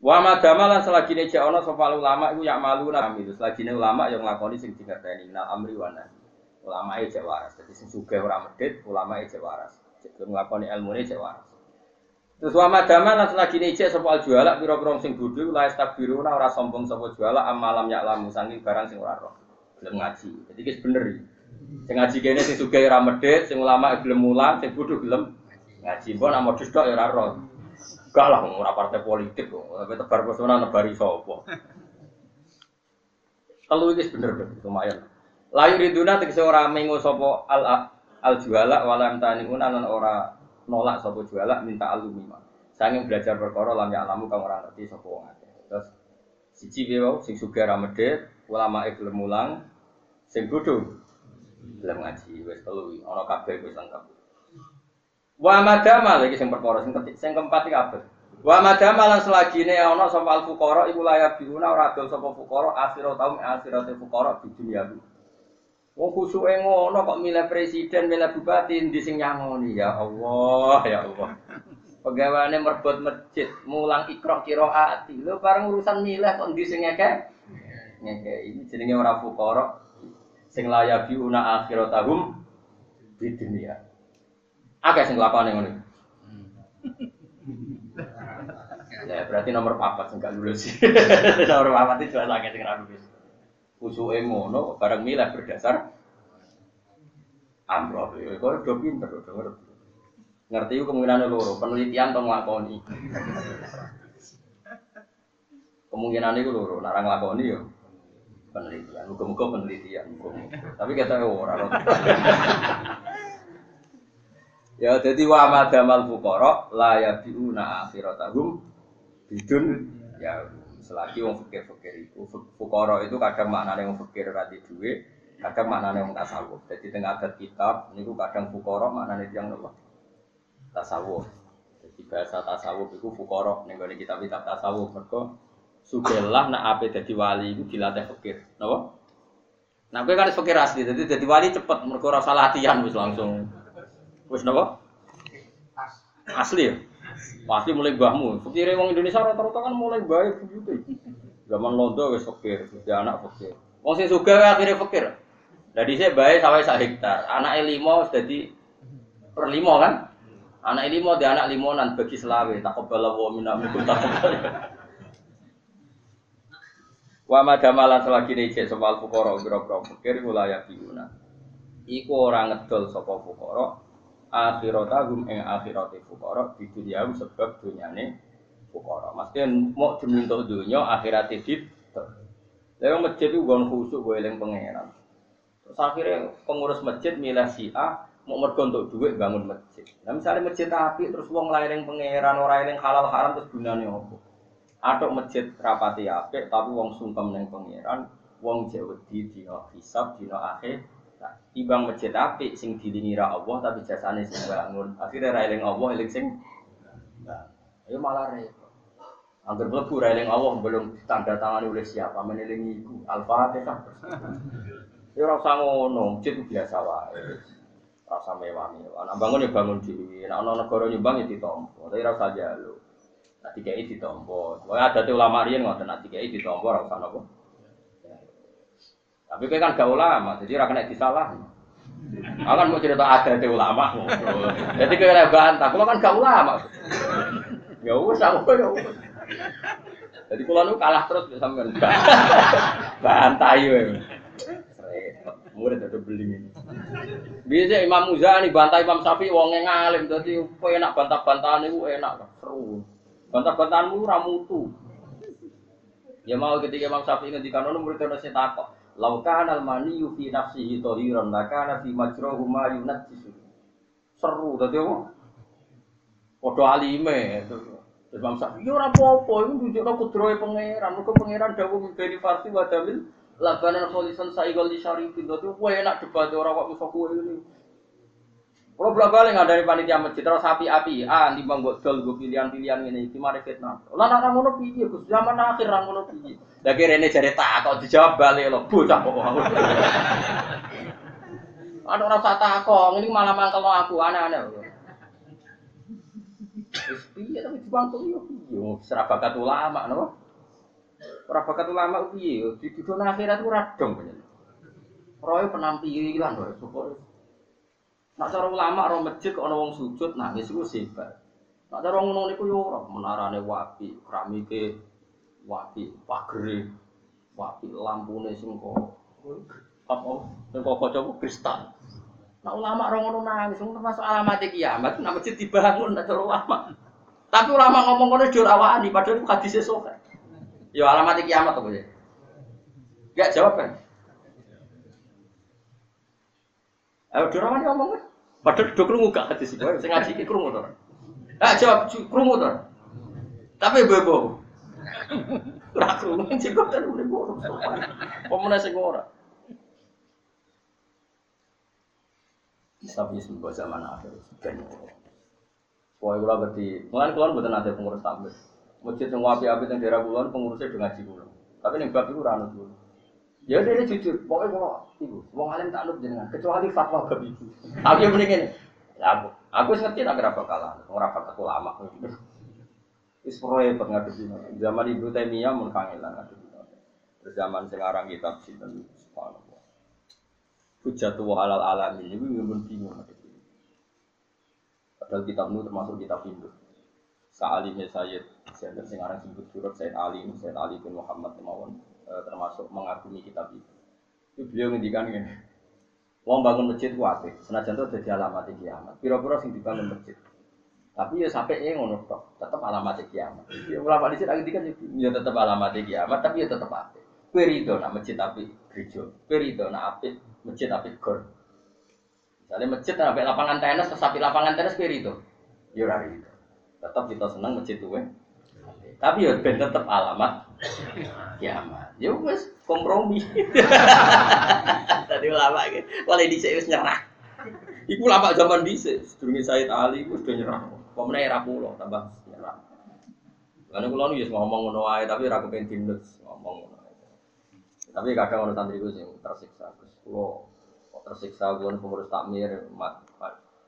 Wa madama lan selagi ne ana sapa ulama iku yak malu nami itu selagi ne ulama yang nglakoni sing dingerteni nal amri wa. Ulama e cek waras. Dadi sing sugih ora medhit, ulama e cek waras. Cek nglakoni ilmune cek waras. Terus wa madama lan selagi ne cek sapa jualak pira-pira sing bodho la istabiruna ora sombong sapa jualak amalam yak lamu sangi barang sing ora roh. Gelem ngaji. Jadi ki bener iki. Sing ngaji kene sing sugih ora medhit, sing ulama gelem mulang, sing bodho gelem ngaji. Mbok nak modus tok ya ora roh. Gak lah, ora partai politik kok. Tapi tebar pesona nebari sapa. Kalau ini bener bener lumayan. Layu riduna tegese ora mengo sapa al al juala walam taniun lan ora nolak sapa juala minta alumima. Sanging belajar perkara lam ya alamu kang ora ngerti sapa wong. Terus siji piye sing sugih ra ulama gelem mulang, sing bodho gelem ngaji wis telu ana kabeh wis lengkap. Wa madama lagi sing perkara sing ketik sing keempat iki apa? Wa madama lan selagine ana sapa al fuqara iku layak biuna ora adol sapa fuqara akhirat taum akhirate fuqara di dunia. Wong kusuke ngono kok milih presiden, milih bupati ndi sing nyangoni ya Allah, ya Allah. Pegawaiane merbot masjid, mulang ikra qiraati. Lho bareng urusan milih kok ndi sing ngeke? Ngeke ini jenenge ora fuqara sing layak biuna akhiratahum di dunia. Akeh sing lakone ngono. Ya berarti nomor papat sing gak lulus. [LAUGHS] nomor papat itu jelas akeh sing ra lulus. Usuke ngono bareng milah berdasar amroh. Kok do pinter do ngerti. Ngerti kemungkinan loro, penelitian to nglakoni. Kemungkinan itu loro, narang nglakoni yo penelitian. Muga-muga penelitian. Tapi kita ora. [LAUGHS] Ya jadi wa madamal fuqara la yabiuna akhiratahum bidun ya selagi wong fikir-fikir itu fuqara itu kadang maknane wong fikir ra duwe, kadang maknane wong tasawuf. Jadi tengah adat kitab niku kadang fuqara maknane tiyang nopo? Tasawuf. Jadi bahasa tasawuf itu fuqara ning gone kitab-kitab tasawuf mergo sugelah nak ape dadi wali iku dilatih fikir. Napa? Nah, kowe kan fikir asli, jadi dadi wali cepet mergo ora latihan wis langsung Wis napa? Asli ya? Pasti mulai mbahmu. Fikire wong Indonesia rata-rata kan mulai baik begitu. Zaman londo wis fakir, dia anak fakir. Wong sing sugih akhirnya fakir. Jadi saya baik sampai sak hektar. Anak limo jadi per limo kan? Anak limo dia anak limonan bagi selawe. Tak kebal wa minna minkum tak. Wa madamalan selagi necek soal fukoro biro-biro fakir wilayah biuna. Iku orang ngedol sapa fukoro akhiratahum ing akhirate fuqara di dunia sebab dunyane fuqara. Maksudnya mau diminta dunia akhirate dit. Lalu masjid itu gon khusuk gue eling pangeran. Terus akhirnya pengurus masjid milih si A mau mergo untuk duit bangun masjid. Nah misalnya masjid api terus wong lain pangeran orang yang halal haram terus gunane opo? Atau masjid rapati api tapi wong sungkem neng pangeran, wong jauh di dino hisab dino akhir Timbang masjid api sing dilingi Allah tapi jasane sing bangun. Akhirnya ra eling Allah eling sing ayo malah repot. Angger mlebu ra eling Allah belum tanda tangan oleh siapa menelingi iku Al-Fatihah. Ya ora usah ngono, masjid biasa wae. rasa mewah-mewah. Nah bangun ya bangun dhewe. Nek ana negara nyumbang ya ditampa, tapi ora usah njaluk. Nek dikai ditampa. Pokoke ada ulama riyen ngoten nek dikai ditampa ora usah napa. Tapi kowe kan gak ulama, jadi ora kena disalah. Aku kan mau cerita ada di ulama. Jadi kowe ora bantah, kalau kan gak ulama. Ya wis aku ya. Jadi kalau nu kalah terus bisa sampean. [LAUGHS] Bantah yo. Murid ada beling. Biasa Imam Muzani bantah Imam Syafi'i wonge ngalim dadi enak bantah-bantahan iku enak seru. Bantah-bantahanmu ra mutu. Ya mau ketika Imam Syafi'i ngendikan ono murid ono takok. Laukan al-mani fi nafsihi tohiron, maka fi majrohu ma yunajjisu. Seru tadi apa? Podo alime. Terus Imam Syafi'i, ya ora apa-apa, iku nunjukno kudrohe pangeran. Mergo pangeran dawuh mbeni farsi wa damil labanan kholisan saigol di syarifin. Dadi kowe enak debat ora kok iso ini. Kalau belak balik nggak dari panitia masjid terus api api, ah di bang dol gue pilihan pilihan ini, di mana fitnah. Lah nak nang ngono piye Gus? Zaman akhir nang ngono piye? Lah kira ini jadi tak kok dijawab balik lo, bocah kok. Ada orang tak takok, ini malah mangkel aku aneh-aneh. Wis piye tapi dibangkul yo piye? Serah bakat ulama napa? Ora bakat ulama piye? Di dunia akhirat radong panjenengan. Roy penampilan roy, syukur. Nak cara ulama roh masjid kok ana sujud nangis iku sebat. Nak cara ngono niku yo ora menarane wapi, keramike wapi, pagere wapi, lampune sing kok apa sing kok kaca kristal. Nak ulama roh ngono nangis, ngono termasuk alamat kiamat, nak masjid dibangun nak cara ulama. Tapi ulama ngomong ngono jur awani padahal itu hadis sahih. Yo alamat kiamat apa ya? Gak jawab kan? Ayo dirawani ngomong kan? Padahal do krungu gak hadis iki. Sing ngaji iki krungu to. Ah jawab krungu to. Tapi bebo. Ora krungu [LAUGHS] sing kok kan udah boros. Pemene sing ora. Tapi sebuah zaman akhir ben. Wah, kula berarti, nate pengurus tampil. Masjid yang wapi-api yang daerah kulon pengurusnya dengan ngaji kulon. Tapi ning bab iku ora dulu. Ya dia jujur, pokoknya kalau ibu, wong alim tak anut jenengan, kecuali fatwa bab itu. Aku yang mendingin, aku, aku ngerti tapi berapa kalah, orang aku lama. Wis proyek ngadepi zaman Ibu Taimiyah mun kangelan ngadepi. Zaman sekarang kitab sinten subhanallah. Hujjatu wa alal alamin ini mun bingung ngadepi. Padahal kitab itu termasuk kitab Hindu. Sa'alimnya Sayyid, Sayyid sekarang sebut surat Sayyid Ali, Sayyid Ali bin Muhammad Mawon termasuk mengagumi kitab itu. Itu beliau ngendikan gini. Wong bangun masjid ku apik, senajan itu jadi alamat kiamat. Piro-piro sing dibangun masjid. Tapi ya sampai ya ngono tok, tetap alamat kiamat. Ya ulama di sini ngendikan ya tetap alamat kiamat, tapi ya tetap apik. Kowe rido nak masjid apik gereja. Kowe rido nak apik masjid apik gor. Misalnya masjid sampai lapangan tenis, sampai lapangan tenis kowe. Ya ora. Tetap kita senang masjid tuh Tapi ya ben tetap alamat kiamat. Ya wes kompromi. [LAUGHS] Tadi ulama iki, wale dhisik wis nyerah. Iku lama zaman dhisik, sedurunge Said Ali wis do nyerah. Pemene era kula tambah nyerah. Karena kula nu ya ngomong ngono wae tapi ora kepen dinut ngomong ngono. Tapi kadang ono santri sing tersiksa. Terus kula kok tersiksa kula pengurus takmir mat,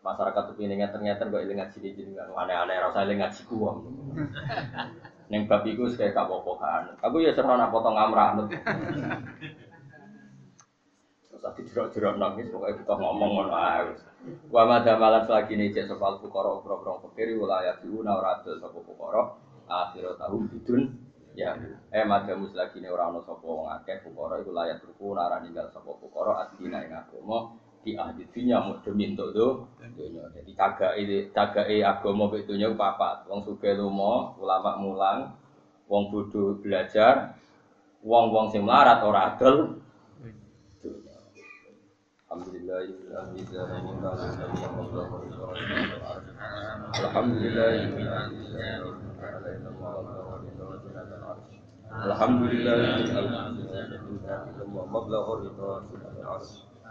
masyarakat tuh ini ternyata kok ilang ngaji jenengan aneh-aneh rasa ilang ngaji kuam. [LAUGHS] Neng bab iku kayak gak apa kan. Aku ya serana potong amrah aku jerok-jerok nangis pokoknya kita ngomong ngono ae. Wa madamalan lagi nih cek sopal fukara bro-bro fakir wilayah diuna ora adil sapa fukara akhir bidun ya eh madamus lagi nih ora ono sapa wong akeh fukara iku layak ruku ora ninggal sapa fukara adina ing agama di ahli dunia mau demi untuk do dunia jadi cagai cagai agama itu nya papat wong suge lumo ulama mulang wong bodoh belajar wong wong sing melarat ora adol Alhamdulillah Alhamdulillah Alhamdulillah Alhamdulillah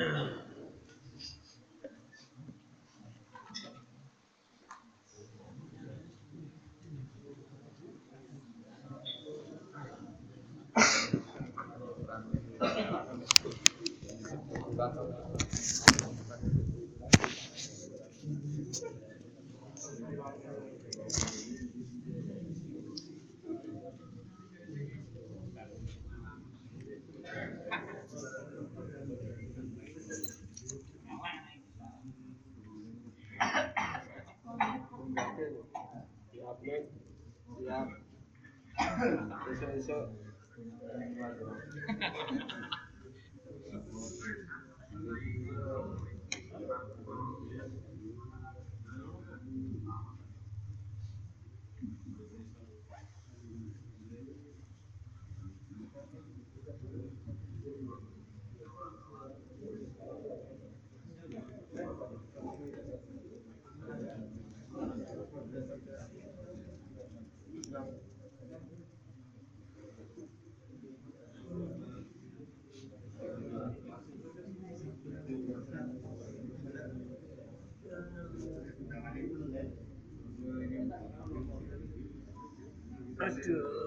嗯。[LAUGHS] también. Ya. Eso, eso. do.